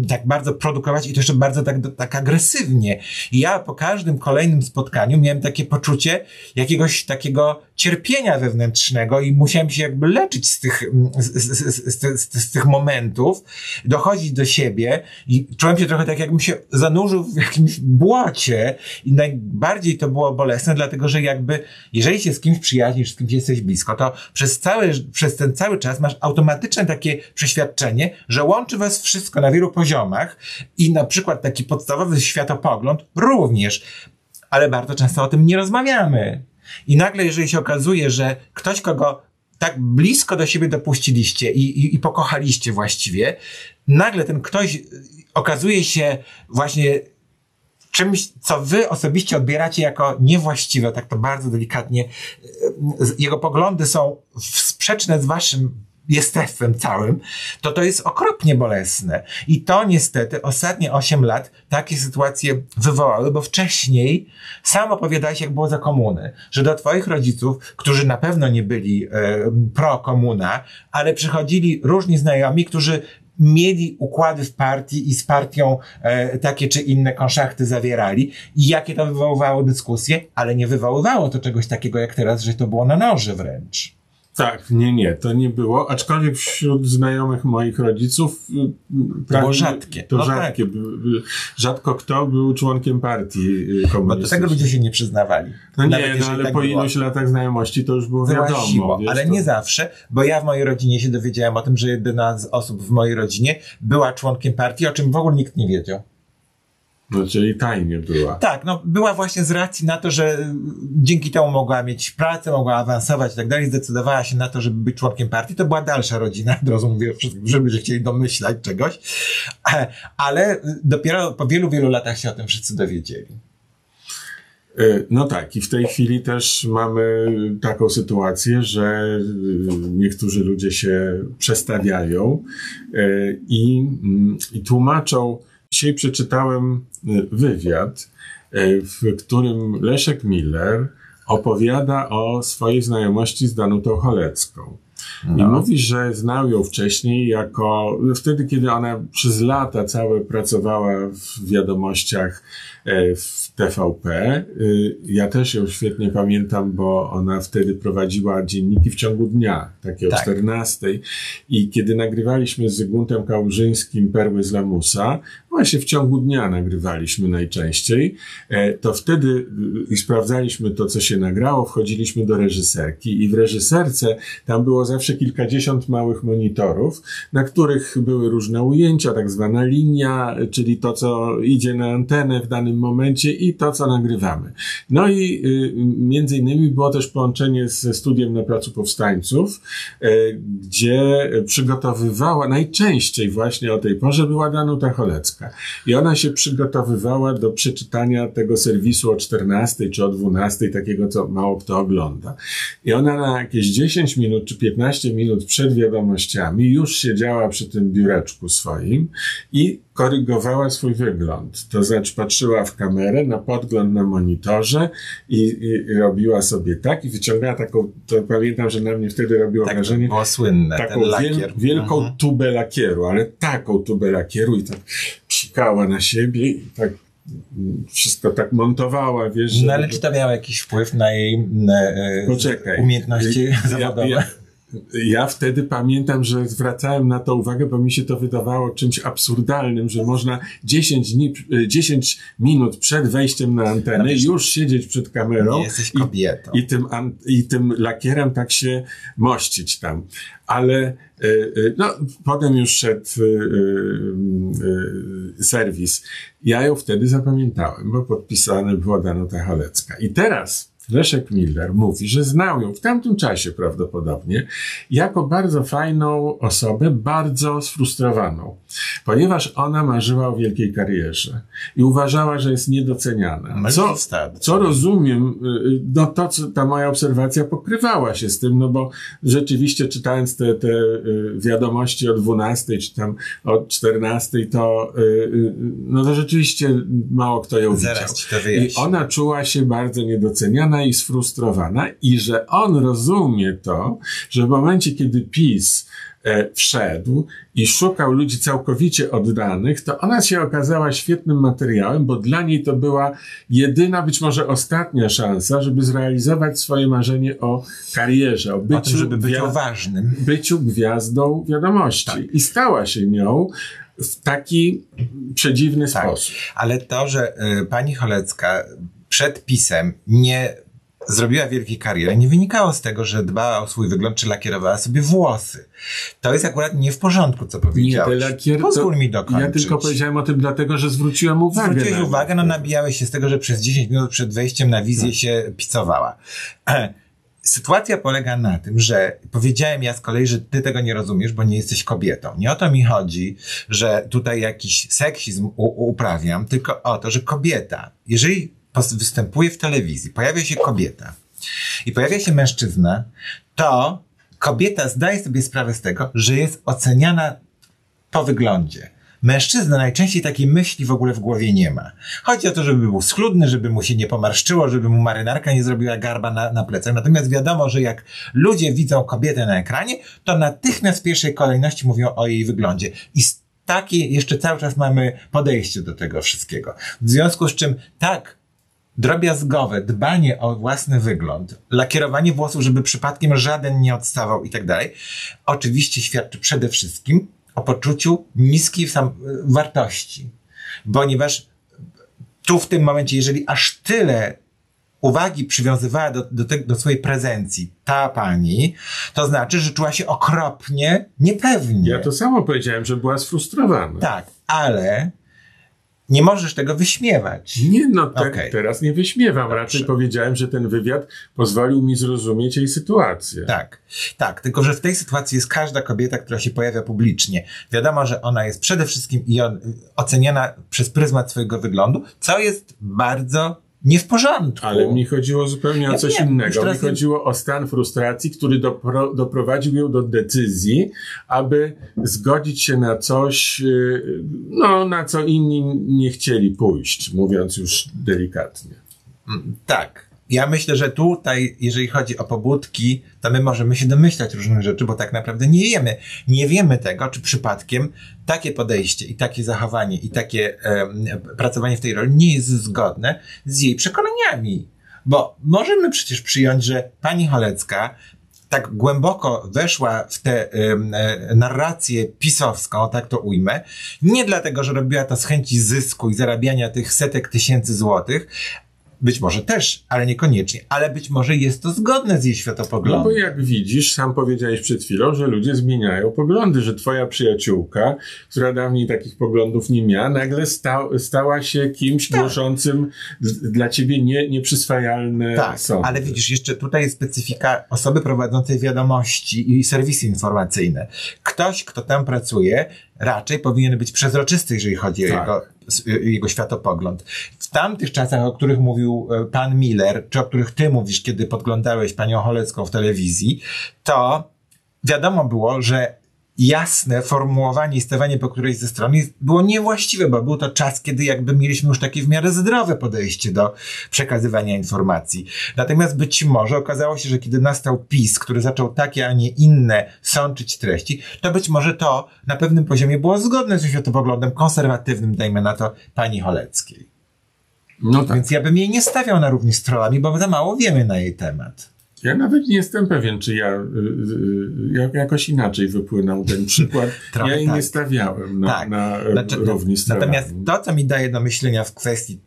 tak bardzo produkować i to jeszcze bardzo tak, tak agresywnie. I ja po każdym kolejnym spotkaniu miałem takie poczucie jakiegoś takiego cierpienia wewnętrznego i musiałem się jakby leczyć z tych, z, z, z, z, tych momentów, dochodzić do siebie i czułem się trochę tak, jakbym się zanurzył w jakimś błocie i najbardziej to było bolesne, dlatego że jakby, jeżeli się z kimś przyjaźnisz, z kimś jesteś blisko, to przez cały, przez ten cały czas masz automatyczne takie przeświadczenie, że łączy was wszystko na wielu poziomach i na przykład taki podstawowy światopogląd również, ale bardzo często o tym nie rozmawiamy. I nagle, jeżeli się okazuje, że ktoś, kogo tak blisko do siebie dopuściliście i, i, i pokochaliście właściwie, nagle ten ktoś okazuje się właśnie czymś, co wy osobiście odbieracie jako niewłaściwe, tak to bardzo delikatnie, jego poglądy są sprzeczne z waszym jestestwem całym, to to jest okropnie bolesne. I to niestety ostatnie 8 lat takie sytuacje wywołały, bo wcześniej sam opowiadałeś, jak było za komuny, że do twoich rodziców, którzy na pewno nie byli e, pro-komuna, ale przychodzili różni znajomi, którzy mieli układy w partii i z partią e, takie czy inne konszachty zawierali i jakie to wywoływało dyskusje, ale nie wywoływało to czegoś takiego jak teraz, że to było na noże wręcz. Tak, nie, nie, to nie było, aczkolwiek wśród znajomych moich rodziców y, to było rzadkie. To no rzadkie. Tak. Rzadko kto był członkiem partii komunistycznej. Bo do tego ludzie się nie przyznawali. No nie, no ale tak po było. iluś latach znajomości to już było wiadomo. Wiesz, ale to... nie zawsze, bo ja w mojej rodzinie się dowiedziałem o tym, że jedna z osób w mojej rodzinie była członkiem partii, o czym w ogóle nikt nie wiedział. No, czyli tajnie była. Tak, no była właśnie z racji na to, że dzięki temu mogła mieć pracę, mogła awansować i tak dalej, zdecydowała się na to, żeby być członkiem partii. To była dalsza rodzina, od razu mówię, żeby że chcieli domyślać czegoś. Ale dopiero po wielu, wielu latach się o tym wszyscy dowiedzieli. E, no tak, i w tej chwili też mamy taką sytuację, że niektórzy ludzie się przestawiają e, i, mm, i tłumaczą, Dzisiaj przeczytałem y, wywiad, y, w którym Leszek Miller opowiada o swojej znajomości z Danutą Cholecką. No. I mówi, że znał ją wcześniej jako, wtedy, kiedy ona przez lata całe pracowała w wiadomościach E, w TVP. Ja też ją świetnie pamiętam, bo ona wtedy prowadziła dzienniki w ciągu dnia, takie tak. o 14. I kiedy nagrywaliśmy z Zygmuntem Kałużyńskim Perły z Lamusa, właśnie w ciągu dnia nagrywaliśmy najczęściej, e, to wtedy i sprawdzaliśmy to, co się nagrało, wchodziliśmy do reżyserki i w reżyserce tam było zawsze kilkadziesiąt małych monitorów, na których były różne ujęcia, tak zwana linia, czyli to, co idzie na antenę w danym momencie i to, co nagrywamy. No i y, między innymi było też połączenie ze studiem na Placu Powstańców, y, gdzie przygotowywała, najczęściej właśnie o tej porze była Danuta Cholecka. I ona się przygotowywała do przeczytania tego serwisu o 14 czy o 12, takiego, co mało kto ogląda. I ona na jakieś 10 minut czy 15 minut przed wiadomościami już siedziała przy tym biureczku swoim i korygowała swój wygląd. To znaczy patrzyła w kamerę, na podgląd na monitorze i, i, robiła sobie tak i wyciągała taką, to pamiętam, że na mnie wtedy robiło tak, wrażenie. było słynne, taką wiel, wielką mhm. tubę lakieru, ale taką tubę lakieru i tak psikała na siebie i tak wszystko tak montowała, wiesz. No ale czy to miało jakiś wpływ na jej na, e, Poczekaj. umiejętności ja, zawodowe? Ja, ja wtedy pamiętam, że zwracałem na to uwagę, bo mi się to wydawało czymś absurdalnym, że można 10, dni, 10 minut przed wejściem na antenę no już siedzieć przed kamerą i, i, tym, i tym lakierem tak się mościć tam. Ale e, e, no, potem już szedł e, serwis. Ja ją wtedy zapamiętałem, bo podpisane była Danuta Halecka. I teraz Leszek Miller mówi, że znał ją w tamtym czasie prawdopodobnie jako bardzo fajną osobę, bardzo sfrustrowaną, ponieważ ona marzyła o wielkiej karierze i uważała, że jest niedoceniana. No Co, co rozumiem, y, no to, co ta moja obserwacja pokrywała się z tym, no bo rzeczywiście czytając te, te y, wiadomości o 12 czy tam o 14, to, y, no to rzeczywiście mało kto ją Zaraz widział. I ona czuła się bardzo niedoceniana i sfrustrowana i że on rozumie to, że w momencie, kiedy PiS e, wszedł i szukał ludzi całkowicie oddanych, to ona się okazała świetnym materiałem, bo dla niej to była jedyna, być może ostatnia szansa, żeby zrealizować swoje marzenie o karierze, o O byciu, tym, żeby być ważnym. byciu gwiazdą wiadomości. Tak. I stała się nią w taki przedziwny Tak. sposób. Ale to, że y, pani Cholecka przed pisem nie zrobiła wielkiej kariery, nie wynikało z tego, że dbała o swój wygląd, czy lakierowała sobie włosy. To jest akurat nie w porządku, co Nie, powiedziałeś. lakier... Pozwól to- mi dokończyć. Ja tylko powiedziałem o tym dlatego, że zwróciłem uwagę. Zwróciłeś na uwagę, no nabijałeś się z tego, że przez 10 minut przed wejściem na wizję się picowała. [clears throat] Sytuacja polega na tym, że powiedziałem ja z kolei, że ty tego nie rozumiesz, bo nie jesteś kobietą. Nie o to mi chodzi, że tutaj jakiś seksizm uprawiam, tylko o to, że kobieta, jeżeli występuje w telewizji, pojawia się kobieta i pojawia się mężczyzna, to kobieta zdaje sobie sprawę z tego, że jest oceniana po wyglądzie. Mężczyzna najczęściej takiej myśli w ogóle w głowie nie ma. Chodzi o to, żeby był schludny, żeby mu się nie pomarszczyło, żeby mu marynarka nie zrobiła garba na, na plecach. Natomiast wiadomo, że jak ludzie widzą kobietę na ekranie, to natychmiast w pierwszej kolejności mówią o jej wyglądzie. I takie jeszcze cały czas mamy podejście do tego wszystkiego. W związku z czym tak, drobiazgowe dbanie o własny wygląd, lakierowanie włosów, żeby przypadkiem żaden nie odstawał i tak dalej, oczywiście świadczy przede wszystkim o poczuciu niskiej sam, wartości. Ponieważ tu w tym momencie, jeżeli aż tyle uwagi przywiązywała do, do, te, do swojej prezencji ta pani, to znaczy, że czuła się okropnie niepewnie. Ja to samo powiedziałem, że była sfrustrowana. Tak, ale nie możesz tego wyśmiewać. Nie, no te, Okej. teraz nie wyśmiewam. Raczej powiedziałem, że ten wywiad pozwolił mi zrozumieć jej sytuację. Tak, tak, tylko że w tej sytuacji jest każda kobieta, która się pojawia publicznie. Wiadomo, że ona jest przede wszystkim oceniana przez pryzmat swojego wyglądu, co jest bardzo nie w porządku. Ale mi chodziło zupełnie o Ja coś wiem, innego. Mi chodziło o stan frustracji, który dopro, doprowadził ją do decyzji, aby zgodzić się na coś, yy, no, na co inni nie chcieli pójść, mówiąc już delikatnie. Tak. Ja myślę, że tutaj, jeżeli chodzi o pobudki, to my możemy się domyślać różnych rzeczy, bo tak naprawdę nie wiemy. Nie wiemy tego, czy przypadkiem takie podejście i takie zachowanie i takie em, pracowanie w tej roli nie jest zgodne z jej przekonaniami. Bo możemy przecież przyjąć, że pani Cholecka tak głęboko weszła w tę e, narrację pisowską, tak to ujmę, nie dlatego, że robiła to z chęci zysku i zarabiania tych setek tysięcy złotych, być może też, ale niekoniecznie. Ale być może jest to zgodne z jej No światopoglądem. bo jak widzisz, sam powiedziałeś przed chwilą, że ludzie zmieniają poglądy, że twoja przyjaciółka, która dawniej takich poglądów nie miała, nagle sta, stała się kimś Tak. głoszącym dla ciebie nie, nieprzyswajalne Tak, sądy. ale widzisz, jeszcze tutaj jest specyfika osoby prowadzącej wiadomości i serwisy informacyjne. Ktoś, kto tam pracuje, raczej powinien być przezroczysty, jeżeli chodzi o Tak. jego, s- jego światopogląd. W tamtych czasach, o których mówił e, pan Miller, czy o których ty mówisz, kiedy podglądałeś panią Cholecką w telewizji, to wiadomo było, że jasne formułowanie i stawanie po którejś ze stron było niewłaściwe, bo był to czas, kiedy jakby mieliśmy już takie w miarę zdrowe podejście do przekazywania informacji. Natomiast być może okazało się, że kiedy nastał PiS, który zaczął takie, a nie inne sączyć treści, to być może to na pewnym poziomie było zgodne ze światopoglądem konserwatywnym, dajmy na to, pani Choleckiej. No tak. Więc ja bym jej nie stawiał na równi z trollami, bo za mało wiemy na jej temat. Ja nawet nie jestem pewien, czy ja y, y, jak, jakoś inaczej wypłynął ten [laughs] przykład. Trochę ja jej tak. nie stawiałem na, Tak. na Znaczy, równi Natomiast to, co mi daje do myślenia w kwestii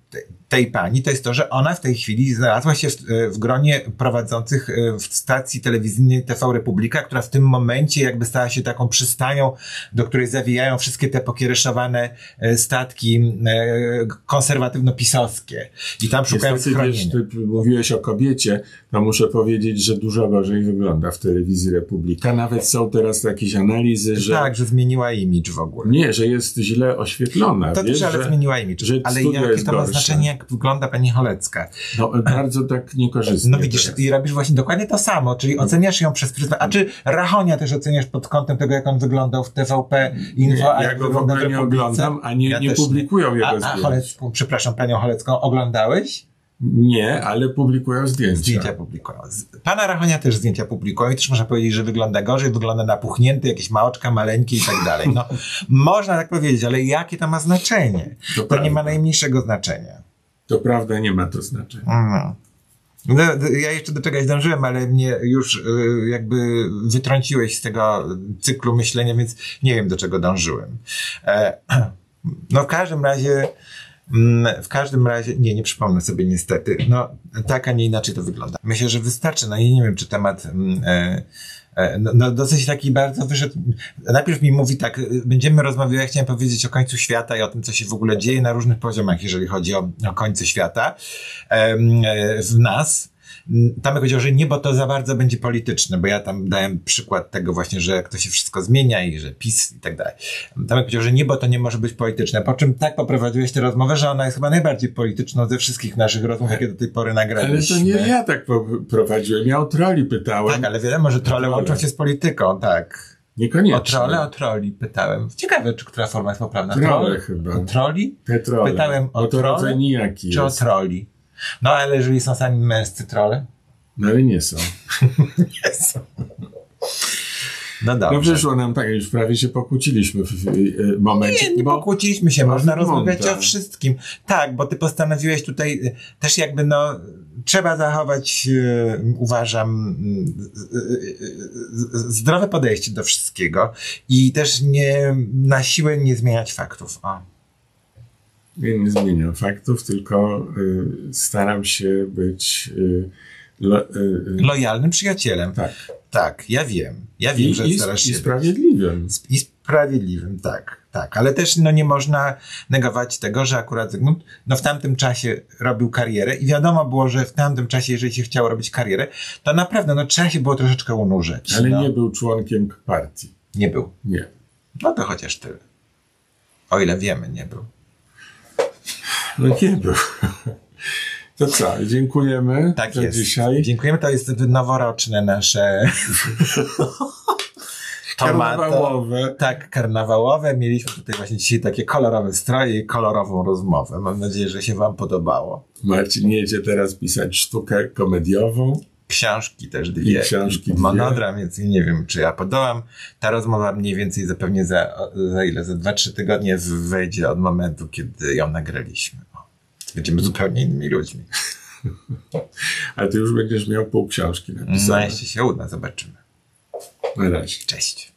tej pani, to jest to, że ona w tej chwili znalazła się w, w gronie prowadzących e, w stacji telewizyjnej TV Republika, która w tym momencie jakby stała się taką przystanią, do której zawijają wszystkie te pokiereszowane e, statki e, konserwatywno-pisowskie. I tam szukają Niestety, wiesz, ty mówiłeś o kobiecie, to muszę powiedzieć, że dużo gorzej wygląda w telewizji Republika. Nawet są teraz jakieś analizy, że Tak, że zmieniła imidż w ogóle. nie, że jest źle oświetlona. To wiesz, też, ale że, zmieniła imidż. że Ale jakie to ma. Znaczenie, jak wygląda pani Cholecka? No, bardzo tak niekorzystnie. No widzisz, i robisz właśnie dokładnie to samo, czyli oceniasz ją przez pryzmat, a czy Rachonia też oceniasz pod kątem tego, jak on wyglądał w TVP Info, Nie, ja jak go w ogóle nie oglądam, a nie- nie też publikują jego a, a. Cholecką, przepraszam, panią Cholecką, oglądałeś? Nie, ale publikują zdjęcia. Zdjęcia publikują. Pana Rachonia też zdjęcia publikują i też można powiedzieć, że wygląda gorzej, wygląda napuchnięty, jakieś małoczka maleńkie i tak dalej. No, [laughs] można tak powiedzieć, ale jakie to ma znaczenie? To To nie ma najmniejszego znaczenia. To prawda, nie ma to znaczenia. No. No, d- ja jeszcze do czegoś dążyłem, ale mnie już y, jakby wytrąciłeś z tego cyklu myślenia, więc nie wiem do czego dążyłem. E, [clears throat] no w każdym razie, w każdym razie, nie, nie przypomnę sobie niestety. No tak, a nie inaczej to wygląda. Myślę, że wystarczy. No i nie wiem, czy temat mm, e, e, no, no dosyć taki bardzo wyszedł. Najpierw mi mówi tak, będziemy rozmawiać, ja chciałem powiedzieć o końcu świata i o tym, co się w ogóle dzieje na różnych poziomach, jeżeli chodzi o, o końce świata e, w nas. Tomek powiedział, że nie, bo to za bardzo będzie polityczne, bo ja tam dałem przykład tego właśnie, że jak to się wszystko zmienia i że PiS i tak dalej. Tomek powiedział, że nie, bo to nie może być polityczne. Po czym tak poprowadziłeś tę rozmowę, że ona jest chyba najbardziej polityczną ze wszystkich naszych rozmów, jakie do tej pory Ale nagraliśmy. to nie ja tak prowadziłem. Ja o troli pytałem. Tak, ale wiadomo, że trole Trole. łączą się z polityką, tak. Niekoniecznie. O trole, o troli pytałem. Ciekawe, czy która forma jest poprawna. Trole Troll? chyba. O troli? Te trole. Pytałem o trole, rodzaj nijaki Czy o troli? No, ale jeżeli są sami męscy trole? No ale nie są. [laughs] Nie są. No dobrze. No wyszło nam tak, już prawie się pokłóciliśmy w, w, w momencie. Nie, nie pokłóciliśmy się, można Monta. rozmawiać o wszystkim. Tak, bo ty postanowiłeś tutaj y, też jakby no, trzeba zachować, y, uważam, y, zdrowe podejście do wszystkiego i też nie, na siłę nie zmieniać faktów. O. Ja nie zmieniam faktów, tylko y, staram się być y, lo, y, y, Lojalnym przyjacielem. tak. Tak, ja wiem. Ja wiem, I, że i, starasz i się sprawiedliwym. być. I sprawiedliwym, tak, tak. Ale też no, nie można negować tego, że akurat Zygmunt no, w tamtym czasie robił karierę i wiadomo było, że w tamtym czasie, jeżeli się chciało robić karierę, to naprawdę no, trzeba się było troszeczkę unurzać. Ale no. nie był członkiem partii. nie był. Nie. No to chociaż tyle. O ile wiemy, nie był. No nie był. To co, dziękujemy Tak za jest. dzisiaj. Dziękujemy, to jest noworoczne nasze tomato. [laughs] Karnawałowe. Tak, karnawałowe. Mieliśmy tutaj właśnie dzisiaj takie kolorowe stroje i kolorową rozmowę. Mam nadzieję, że się wam podobało. Marcin jedzie teraz pisać sztukę komediową. Książki też dwie. I książki dwie. Monodram, więc nie wiem, czy ja podołam. Ta rozmowa mniej więcej zapewnie za, za ile? Za 2-3 tygodnie wejdzie od momentu, kiedy ją nagraliśmy. Będziemy zupełnie innymi ludźmi. [laughs] Ale ty już będziesz miał pół książki No, napisane. jeśli się uda, zobaczymy. Na razie. Cześć.